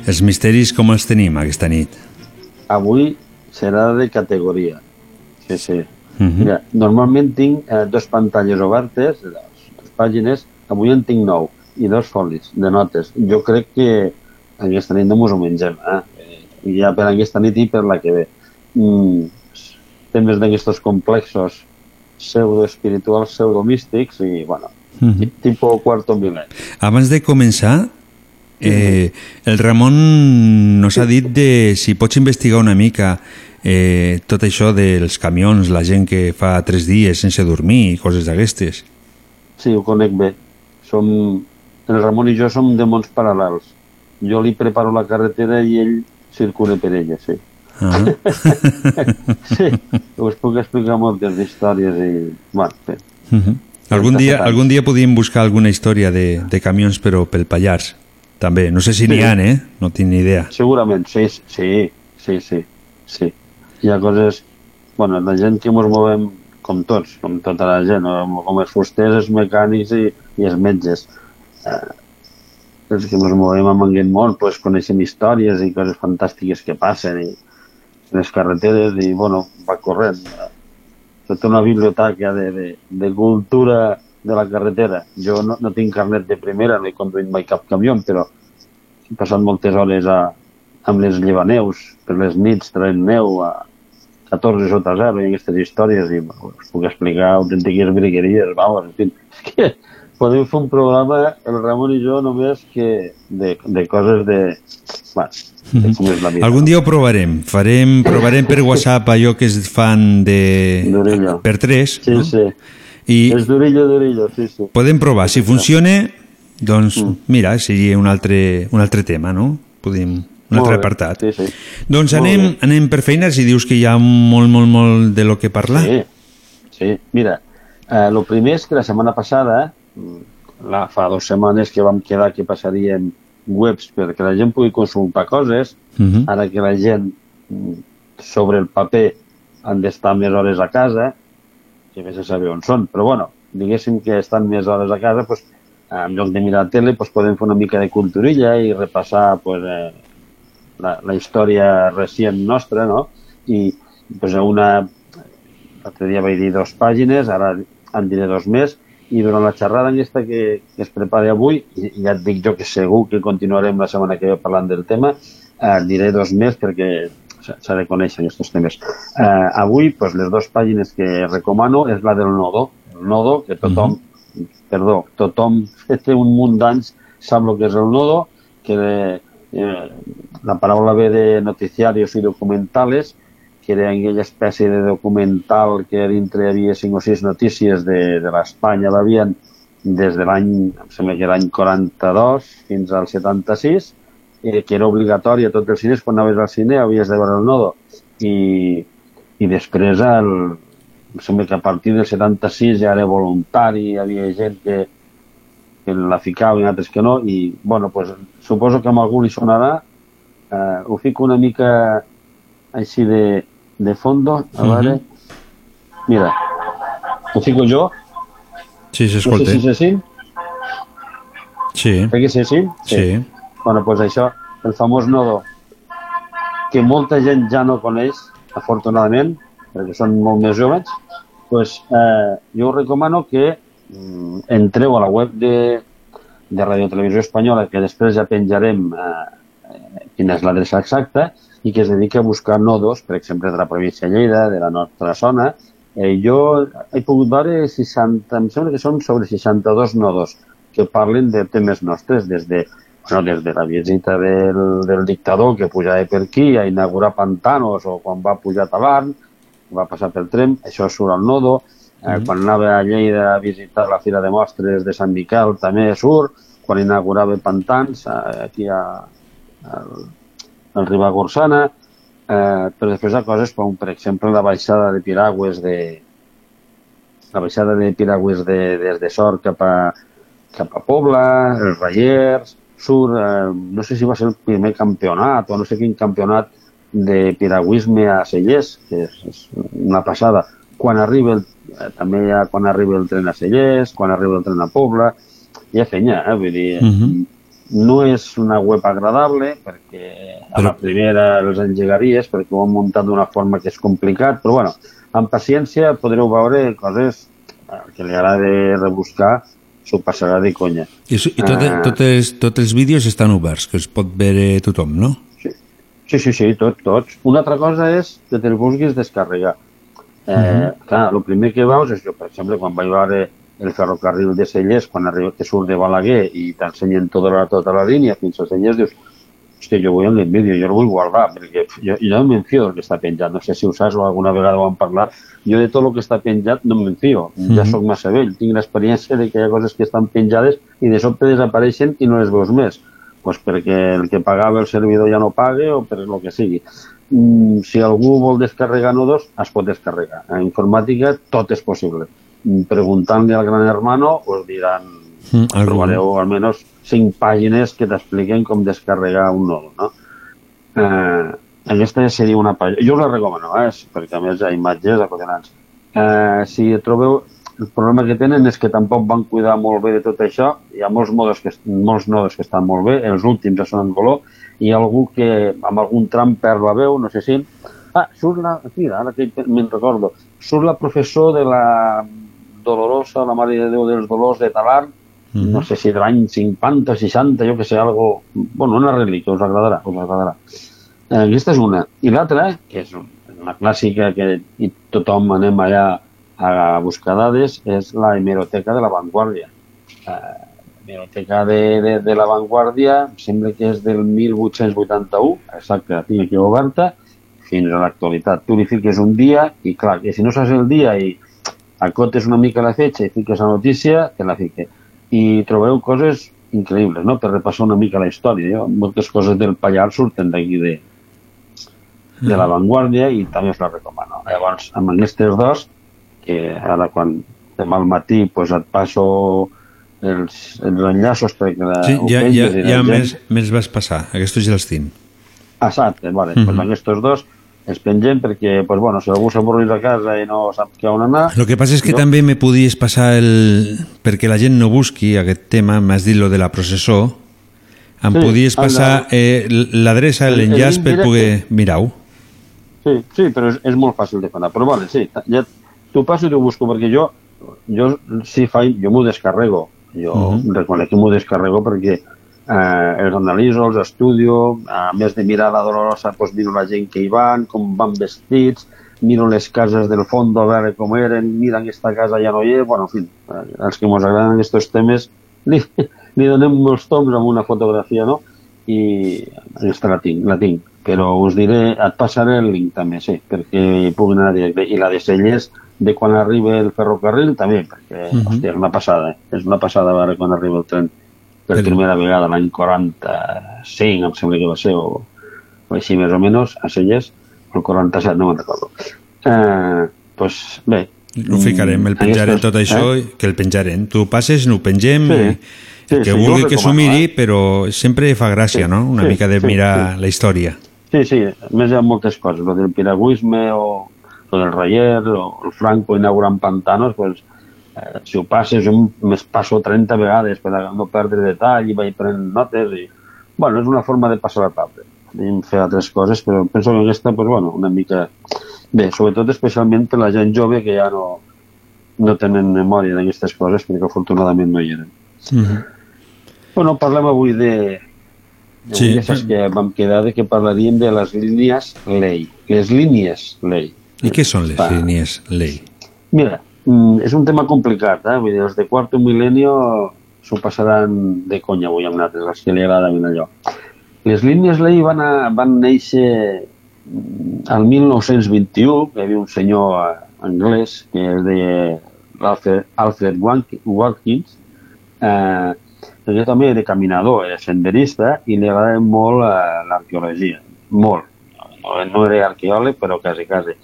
Els misteris com els tenim aquesta nit? Avui serà de categoria. Sí, sí. Mhm. Mira, normalment tinc eh, dos pantalles obertes, dos, dos pàgines, avui en tinc nou, i dos folis de notes. Jo crec que aquesta nit no mos ho mengem, eh? eh ja per aquesta nit i per la que ve. Mm, temes d'aquestos complexos pseudoespirituals, pseudomístics i, bueno, Mhm. tipo cuarto miler. Abans de començar, eh, el Ramon nos ha dit de si pots investigar una mica eh, tot això dels camions, la gent que fa tres dies sense dormir i coses d'aquestes. Sí, ho conec bé. Som, el Ramon i jo som de mons paral·lels. Jo li preparo la carretera i ell circula per ella, sí. Ah. [LAUGHS] sí, us puc explicar moltes històries i... Bueno, sí. Mhm. Algun dia, algun dia podríem buscar alguna història de, de camions però pel Pallars també, no sé si n'hi Sí. ha, eh? No tinc ni idea. Segurament, sí, sí, sí, sí, sí. Hi ha coses... Bueno, la gent que ens movem com tots, com tota la gent, com els fusters, els mecànics i, i els metges. Eh, els que ens movem amb aquest món, pues, coneixem històries i coses fantàstiques que passen i les carreteres i, bueno, va corrent. Tota una biblioteca de, de, de cultura de la carretera. Jo no, no tinc carnet de primera, no he conduït mai cap camió, però he passat moltes hores a, amb les llevaneus, per les nits traient neu a 14 sota zero i aquestes històries i us puc explicar autèntiques brigueries, vamos, en fi, [LAUGHS] és que podem fer un programa, el Ramon i jo, només que de, de coses de... Bueno, de com és la vida. Algun dia ho provarem. Farem, provarem per WhatsApp allò que es fan de... D'orella. per tres. Sí, no? sí. I És d'orillo, d'orillo, sí, sí. podem provar. Si funciona, doncs mira, seria un altre, un altre tema, no? Podem, un Molt altre bé, apartat. Sí, sí. Doncs Molt anem, bé. anem per feina, si dius que hi ha molt, molt, molt de lo que parlar. Sí, sí. Mira, eh, lo primer és que la setmana passada, mm, la, fa dues setmanes que vam quedar que passaríem webs perquè la gent pugui consultar coses, Mhm. ara que la gent mm, sobre el paper han d'estar més hores a casa, que vés a saber on són, però bueno, diguéssim que estan més hores a casa, doncs, en lloc de mirar tele, doncs podem fer una mica de culturilla i repassar pues, eh, la, la història recent nostra, no? I pues, una... L'altre dia vaig dir dos pàgines, ara en diré dos més, i durant la xerrada aquesta que, que es prepara avui, i ja et dic jo que segur que continuarem la setmana que ve parlant del tema, eh, diré dos més perquè s'ha de conèixer aquests temes. Eh, avui, pues, les dues pàgines que recomano és la del nodo. El nodo, que tothom, perdó, tothom que [LAUGHS] té un munt d'anys sap el que és el nodo, que eh, la paraula ve de noticiarios i documentales, que era aquella espècie de documental que dintre hi havia cinc o sis notícies de, de l'Espanya l'havien des de l'any, em sembla que l'any 42 fins al 76, eh, que era obligatori a tots els cines, quan anaves al cine havies de veure el nodo. I, i després, el, em sembla que a partir del 76 ja era voluntari, hi havia gent que, que la ficava i altres que no, i bueno, pues, suposo que amb algú li sonarà, eh, ho fico una mica així de, de fondo, a Mhm. veure, mira, ho fico jo, Sí, no sé s'escolta. si se sent, Sí. crec que se sent, Sí. Bueno, pues això, el famós nodo, que molta gent ja no coneix, afortunadament, perquè són molt més joves, pues, eh, jo us recomano que mm, entreu a la web de, de Radio Televisió Espanyola, que després ja penjarem eh, eh, quina és l'adreça exacta, i que es dedica a buscar nodos, per exemple, de la província de Lleida, de la nostra zona. Eh, jo he pogut veure 60, em sembla que són sobre 62 nodos que parlen de temes nostres, des de, bueno, des de la visita del, del dictador que pujava per aquí a inaugurar pantanos o quan va pujar a Talarn, va passar pel tren, això surt al nodo, eh, quan anava a Lleida a visitar la Fira de Mostres de Sant Miquel també surt, quan inaugurava pantans eh, aquí a, al, al Ribagorçana, eh, però després ha coses com, per exemple, la baixada de Piragües de la baixada de Piragües de, des de Sort cap a, cap a Pobla, els Rallers, surt, eh, no sé si va ser el primer campionat o no sé quin campionat de piragüisme a Cellers, que és, és una passada. Quan arriba el, eh, també ha quan arriba el tren a Cellers, quan arriba el tren a Pobla, ha fenya, eh? vull dir, Mhm. No és una web agradable perquè a la primera els engegaries perquè ho han muntat d'una forma que és complicat, però bueno, amb paciència podreu veure coses eh, que li agrada rebuscar s'ho passarà de conya. I, i tot, Eh, totes, tots els vídeos estan oberts, que els pot veure tothom, no? Sí, sí, sí, tot, tots. Una altra cosa és que te'l vulguis descarregar. Eh, Mhm. Clar, el primer que veus és jo, per exemple, quan vaig veure el ferrocarril de Cellers, quan arriba, que surt de Balaguer i t'ensenyen tota la, tota la línia fins a Cellers, dius, hòstia, jo vull aquest vídeo, jo el vull guardar, perquè jo, jo no m'enfio del que està penjat. No sé si ho saps o alguna vegada ho hem parlat. Jo de tot el que està penjat no m'enfio. Ja Mhm. sóc massa vell. Tinc l'experiència de que hi ha coses que estan penjades i de sobte desapareixen i no les veus més. Pues perquè el que pagava el servidor ja no pague o per el que sigui. Mm, si algú vol descarregar nodos, es pot descarregar. En informàtica tot és possible. Mm, Preguntant-li al gran hermano us diran, Mm, algú. trobareu almenys cinc pàgines que t'expliquen com descarregar un nodo, no? Eh, aquesta seria una pàgina. Jo us la recomano, eh? perquè a més hi ha imatges acollonants. Eh, si trobeu... El problema que tenen és que tampoc van cuidar molt bé de tot això. Hi ha molts, modos que, molts nodes que estan molt bé, els últims ja són en color, i algú que amb algun tram perd la veu, no sé si... Ah, surt la... Mira, ara que me'n recordo. Surt la professor de la Dolorosa, la Mare de Déu dels Dolors de Talarn, Mhm. no sé si de l'any 50, 60, jo que sé, algo... Bueno, una relíquia, us agradarà, us agradarà. Eh, aquesta és una. I l'altra, que és una clàssica que i tothom anem allà a buscar dades, és la hemeroteca de la Vanguardia. Eh, hemeroteca de, de, de la Vanguardia, em sembla que és del 1881, exacte, la tinc aquí oberta, fins a l'actualitat. Tu li fiques un dia i, clar, que si no saps el dia i acotes una mica la fetge i fiques la notícia, te la fique. I trobareu coses increïbles, no?, per repassar una mica la història. Jo, moltes coses del Pallars surten d'aquí de, de la Vanguardia i també us la recomano. Llavors, amb aquestes dos, que ara quan demà al matí pues, et passo els, els enllaços perquè la, Sí, ja, ja, ja gent- més, més vas passar. Aquestos ja els tinc. Exacte, vale. Mhm. pues aquests dos els pengem perquè, pues, bueno, si algú s'avorrís a casa i no sap què on anar... El que passa és que jo- també me podies passar el... perquè la gent no busqui aquest tema, m'has dit lo de la processó, em Sí, podies passar eh, l'adreça, el- el l'enllaç per poder mirar-ho. Sí, sí, però és, és molt fàcil de fer. Però vale, sí, ja t'ho passo i t'ho busco, perquè jo, jo si faig, jo m'ho descarrego. Jo Mhm. reconec que m'ho descarrego perquè eh, els analitzo, els estudio, a més de mirar la Dolorosa, doncs miro la gent que hi van, com van vestits, miro les cases del fons a veure com eren, mira aquesta casa ja no hi és, bueno, en fi, eh, els que ens agraden aquests temes [LAUGHS] li, li donem molts toms amb una fotografia, no? I aquesta la tinc, la tinc. Però us diré, et passaré el link també, sí, perquè puguin anar directe. I la de Cellers, de quan arriba el ferrocarril, també, perquè, Mhm. hòstia, és una passada, eh? És una passada veure quan arriba el tren per primera vegada l'any 45, em sembla que va ser, o, o així més o menys, a Cellers, o el 47, no me'n recordo. Eh, pues, bé. Ho ficarem, el penjarem Aquestes- tot això, eh? que el penjarem. Tu passes, no ho pengem, Sí. Sí, el que sí, vulgui que s'ho miri, eh? però sempre fa gràcia, Sí, no? Una sí, mica de sí, mirar sí. la història. Sí, sí, a més hi ha moltes coses, lo del piragüisme o lo del Rayer o el Franco inaugurant pantanos, pues, eh, si ho passes, jo m'es passo 30 vegades per no perdre detall i vaig prenent notes i, bueno, és una forma de passar la tarda. Podríem fer altres coses, però penso que aquesta, pues, bueno, una mica... Bé, sobretot especialment per la gent jove que ja no, no tenen memòria d'aquestes coses, perquè afortunadament no hi eren. Mhm. Bueno, parlem avui de... de Sí. ja saps que vam quedar de que parlaríem de les línies lei. Les línies lei. I què són les Va. línies lei? Mira, mm, és un tema complicat, eh? Vull dir, els de quarto milenio s'ho passaran de conya avui amb nosaltres, els que li agrada ben allò. Les línies lei van, a, van néixer mm, al 1921, que hi havia un senyor eh, anglès que es deia Alfred, Alfred Watkins, eh, que també era caminador, era senderista, i li agradava molt eh, l'arqueologia, molt. No, no era arqueòleg, però quasi, quasi.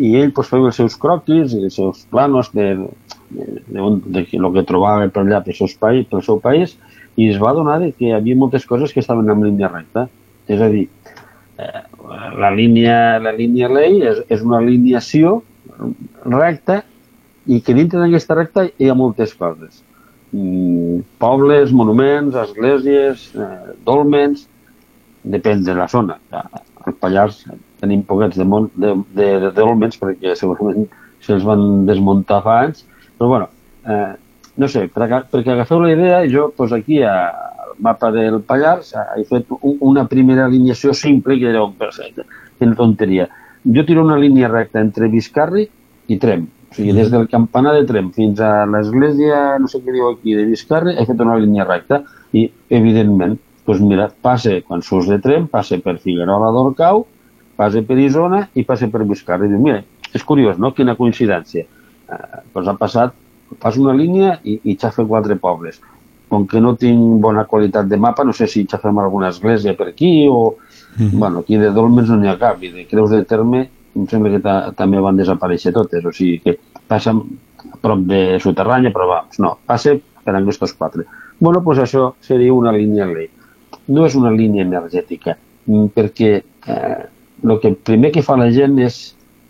I ell pues, feia els seus croquis i els seus planos de, de, de, de, lo que trobava per allà pel, seus país, pel seu país i es va donar que hi havia moltes coses que estaven en línia recta. És a dir, eh, la línia, la línia lei és, és una alineació recta i que dintre d'aquesta recta hi ha moltes coses. mm, pobles, monuments, esglésies, eh, dolmens, depèn de la zona. Al Pallars tenim poquets de, mon, de, de, de dolmens perquè segurament se'ls van desmuntar fa anys, però bueno, eh, no sé, per, aga- perquè agafeu la idea, jo pues, aquí al mapa del Pallars he fet un, una primera alineació simple que era un perfecte, quina tonteria. Jo tiro una línia recta entre Viscarri i Trem, o sigui, des del campanar de Trem fins a l'església, no sé què diu aquí, de Viscarri, he fet una línia recta i, evidentment, doncs mira, passe, quan surts de Trem, passe per Figuerola d'Orcau, passe per Isona i passe per Viscarri. Diu, mira, és curiós, no?, quina coincidència. Eh, doncs ha passat, fas una línia i, i xafa quatre pobles. Com que no tinc bona qualitat de mapa, no sé si xafem alguna església per aquí o... Bueno, aquí de Dolmens no n'hi ha cap, i de Creus de Terme em sembla que ta, també van desaparèixer totes, o sigui que passa a prop de Soterranya, però vamos, no, passa per aquests quatre. Bueno, doncs això seria una línia lei. No és una línia energètica, mm, perquè eh, el que primer que fa la gent és,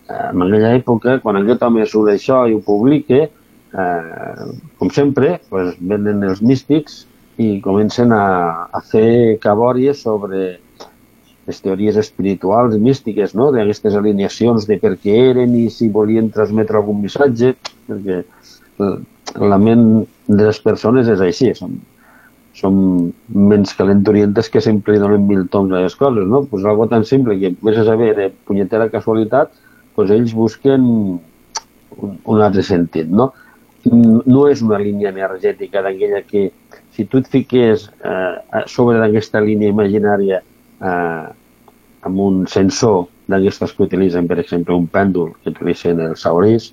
eh, en aquella època, quan aquest home surt això i ho publica, eh, com sempre, pues, venen els místics i comencen a, a fer cabòries sobre les teories espirituals i místiques, no?, d'aquestes alineacions de per què eren i si volien transmetre algun missatge, perquè la ment de les persones és així, són, són ments calenturientes que sempre li donen mil tons a les coses, no? Pues algo tan simple que vés a saber de punyetera casualitat, pues ells busquen un, un altre sentit, no? No és una línia energètica d'aquella que si tu et fiques eh, sobre d'aquesta línia imaginària eh, amb un sensor d'aquestes que utilitzen, per exemple, un pèndol que utilitzen els saurís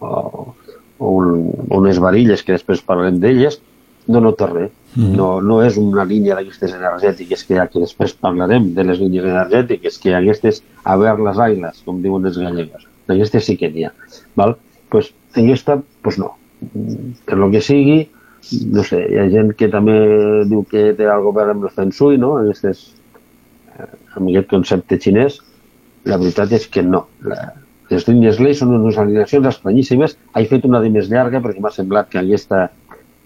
o, o un, unes varilles que després parlarem d'elles, no nota res. Mhm. No, no és una línia d'aquestes energètiques que que després parlarem de les línies energètiques, que aquestes a veure les ailes, com diuen els gallegues. D'aquestes sí que n'hi ha. Val? Pues, aquesta, pues no. Mm, Per lo que sigui, no sé, hi ha gent que també diu que té algo veure amb el Feng Shui, no? Aquestes, eh, amb aquest concepte xinès, la veritat és que no. La, les línies Ley són unes alineacions estranyíssimes. He fet una de més llarga perquè m'ha semblat que aquesta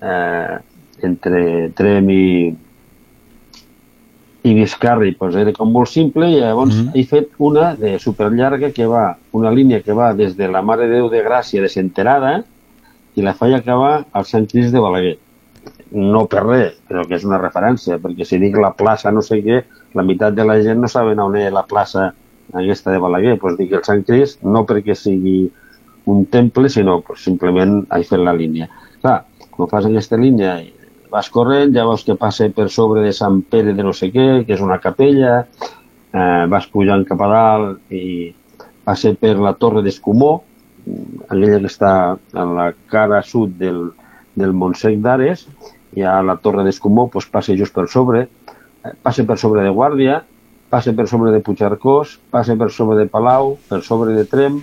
eh, entre Trem i, i Viscarri pues, era com molt simple i llavors mm -hmm. he fet una de superllarga que va, una línia que va des de la Mare de Déu de Gràcia de Senterada i la faig acabar al Sant Crist de Balaguer. No per res, però que és una referència, perquè si dic la plaça no sé què, la meitat de la gent no saben on és la plaça aquesta de Balaguer, doncs dic el Sant Crist no perquè sigui un temple, sinó pues, simplement he fet la línia. Clar, quan fas aquesta línia i vas corrent, ja veus que passa per sobre de Sant Pere de no sé què, que és una capella, eh, vas pujant cap a dalt i passa per la Torre d'Escumó, aquella que està a la cara sud del, del Montsec d'Ares, i a la Torre d'Escumó pues, passa just per sobre, eh, passa per sobre de Guàrdia, passa per sobre de Puigcercós, passa per sobre de Palau, per sobre de Trem,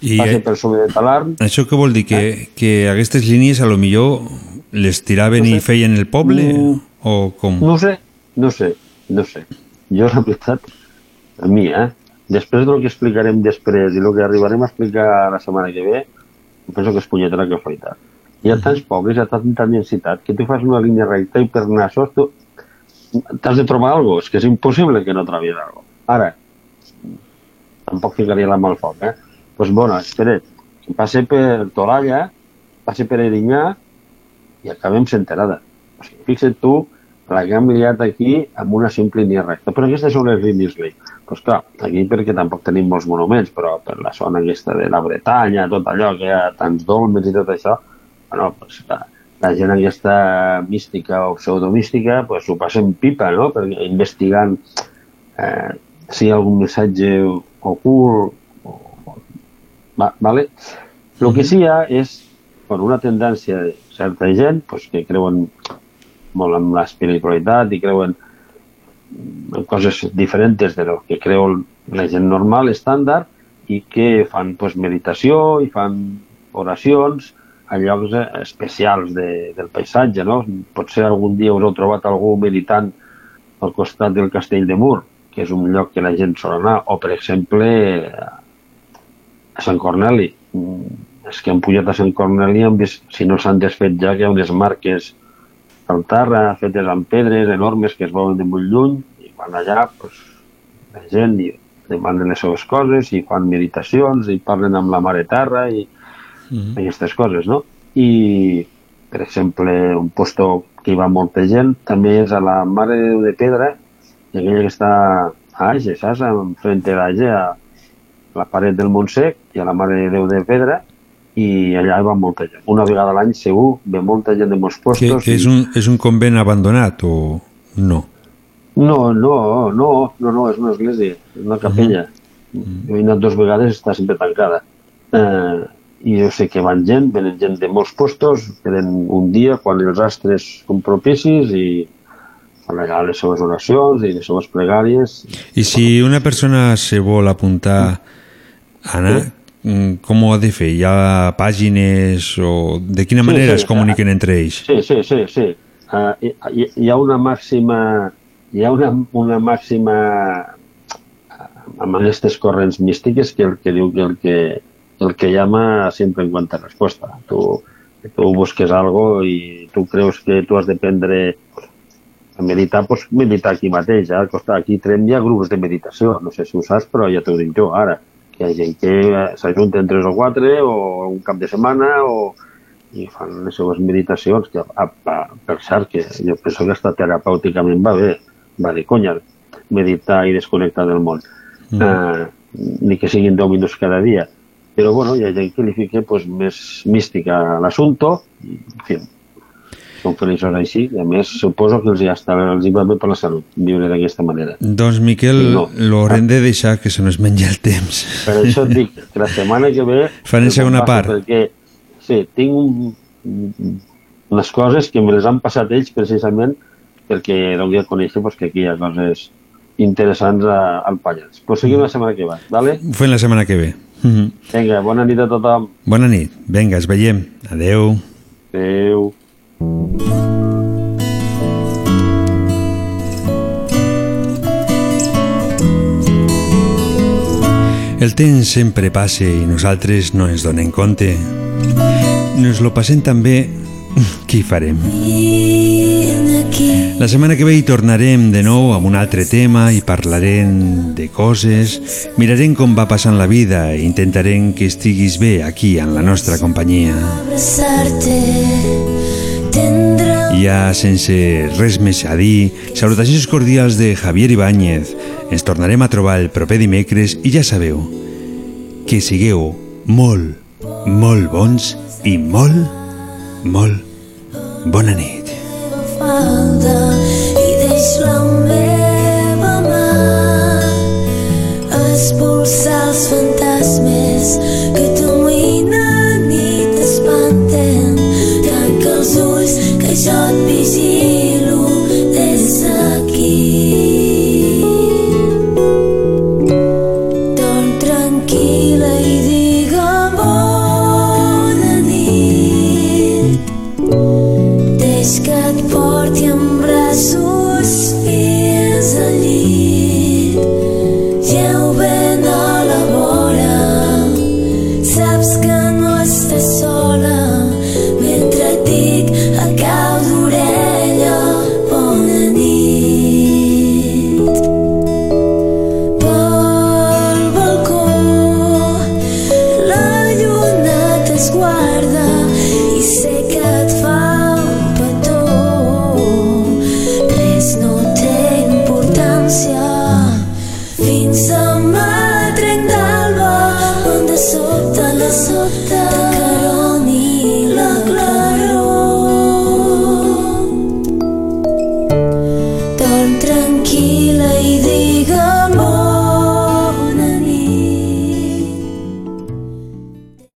I, passa eh, per sobre de Talarn, Això què vol dir? Que, que aquestes línies a lo millor les tiraven i feien el poble? Mm. O com? No sé, no sé, no sé. Jo, la veritat, a mi, eh? Després del que explicarem després i el que arribarem a explicar la setmana que ve, penso que és punyetera que afaitar. Hi ha tants pobles, hi ha tanta densitat, que tu fas una línia recta i per anar a sols tu t'has de trobar alguna cosa. És que és impossible que no trobis alguna cosa. Ara, tampoc ficaria la mà al foc, eh? Doncs, pues, bueno, espera't, passe per Toralla, passe per Erinyà i acabem Senterada. O sigui, fixa't tu la que hem liat aquí amb una simple línia recta. Però són les línies Ley. Doncs clar, aquí perquè tampoc tenim molts monuments, però per la zona aquesta de la Bretanya, tot allò que hi ha tants dolmens i tot això, bueno, pues, la, la gent aquesta mística o pseudomística pues, ho passa en pipa, no? Perquè investigant eh, si hi ha algun missatge ocult o, va, vale? El que sí hi ha és bueno, una tendència de certa gent pues, que creuen molt en l'espiritualitat i creuen en coses diferents de lo que creu la gent normal, estàndard, i que fan pues, meditació i fan oracions a llocs especials de, del paisatge, no? Potser algun dia us heu trobat algú meditant al costat del castell de Mur, que és un lloc que la gent sol anar, o per exemple a Sant Corneli, mm, és que han pujat a Sant Corneli han vist, si no s'han desfet ja, que hi ha unes marques al terra, fetes amb pedres enormes que es veuen de molt lluny, i van allà, pues, la gent i demanen les seves coses i fan meditacions i parlen amb la mare terra i Mhm. aquestes coses, no? I, per exemple, un posto que hi va molta gent també és a la Mare de Déu de Pedra, i aquella que està a Age, saps? Enfrente d'Age, a la paret del Montsec i a la Mare de Déu de Pedra, i allà va molta gent. Una vegada a l'any segur ve molta gent de molts Que, postos. que és, un, és un convent abandonat o no? No, no, no, no, no, és una església, és una capella. Jo he anat dues vegades està sempre tancada. Eh, I jo sé que van gent, venen gent de molts postos, venen un dia quan els astres són propicis i fan allà les seves oracions i les seves pregàries. I si una persona se vol apuntar a anar, mm, com ho ha de fer? Hi ha pàgines o de quina Sí, manera sí, es comuniquen entre ells? Sí, sí, sí, sí. Uh, hi, hi- ha una màxima hi ha una, una màxima eh, amb aquestes corrents místiques que el que diu que el que el que llama siempre encuentra respuesta. Tu, tu busques algo i tu creus que tu has de prendre a meditar, doncs meditar aquí mateix. Eh? Al costat, aquí a Trem hi ha grups de meditació, no sé si ho saps, però ja t'ho dic jo ara, que hi que s'ajunten tres o quatre o un cap de setmana o, i fan les seves meditacions, que a, a, per cert, que jo penso que està terapèuticament va bé, va de conya, meditar i desconnectar del món. Mm. Eh, ni que siguin 10 minuts cada dia. Però bueno, hi ha gent que li fica pues, més mística a l'assumpte en fi, són feliços així i a més suposo que els hi, està, els hi va bé per la salut viure d'aquesta manera. Doncs, Miquel, No. l'haurem de deixar que se nos menja el temps. Per això et dic que la setmana que ve... Farem segona passa part. Perquè, sí, tinc un, unes coses que me les han passat ells precisament perquè doni a conèixer pues, que aquí hi ha coses interessants a, al Pallars. Pues seguim la setmana que va, vale? Fem la setmana que ve. Mhm. Vinga, bona nit a tothom. Bona nit. Vinga, es veiem. Adeu. Adeu. El temps sempre passa i nosaltres no ens donem compte. Nos lo passem tan bé, [LAUGHS] què hi farem? La setmana que ve hi tornarem de nou amb un altre tema i parlarem de coses, mirarem com va passant la vida i intentarem que estiguis bé aquí en la nostra companyia. I ja sense res més a dir, salutacions cordials de Javier Ibáñez. Ens tornarem a trobar el proper dimecres i ja sabeu que sigueu molt, molt bons i molt, molt bona nit. i deix la meva mà expulsar els fantasmes que ulls que jo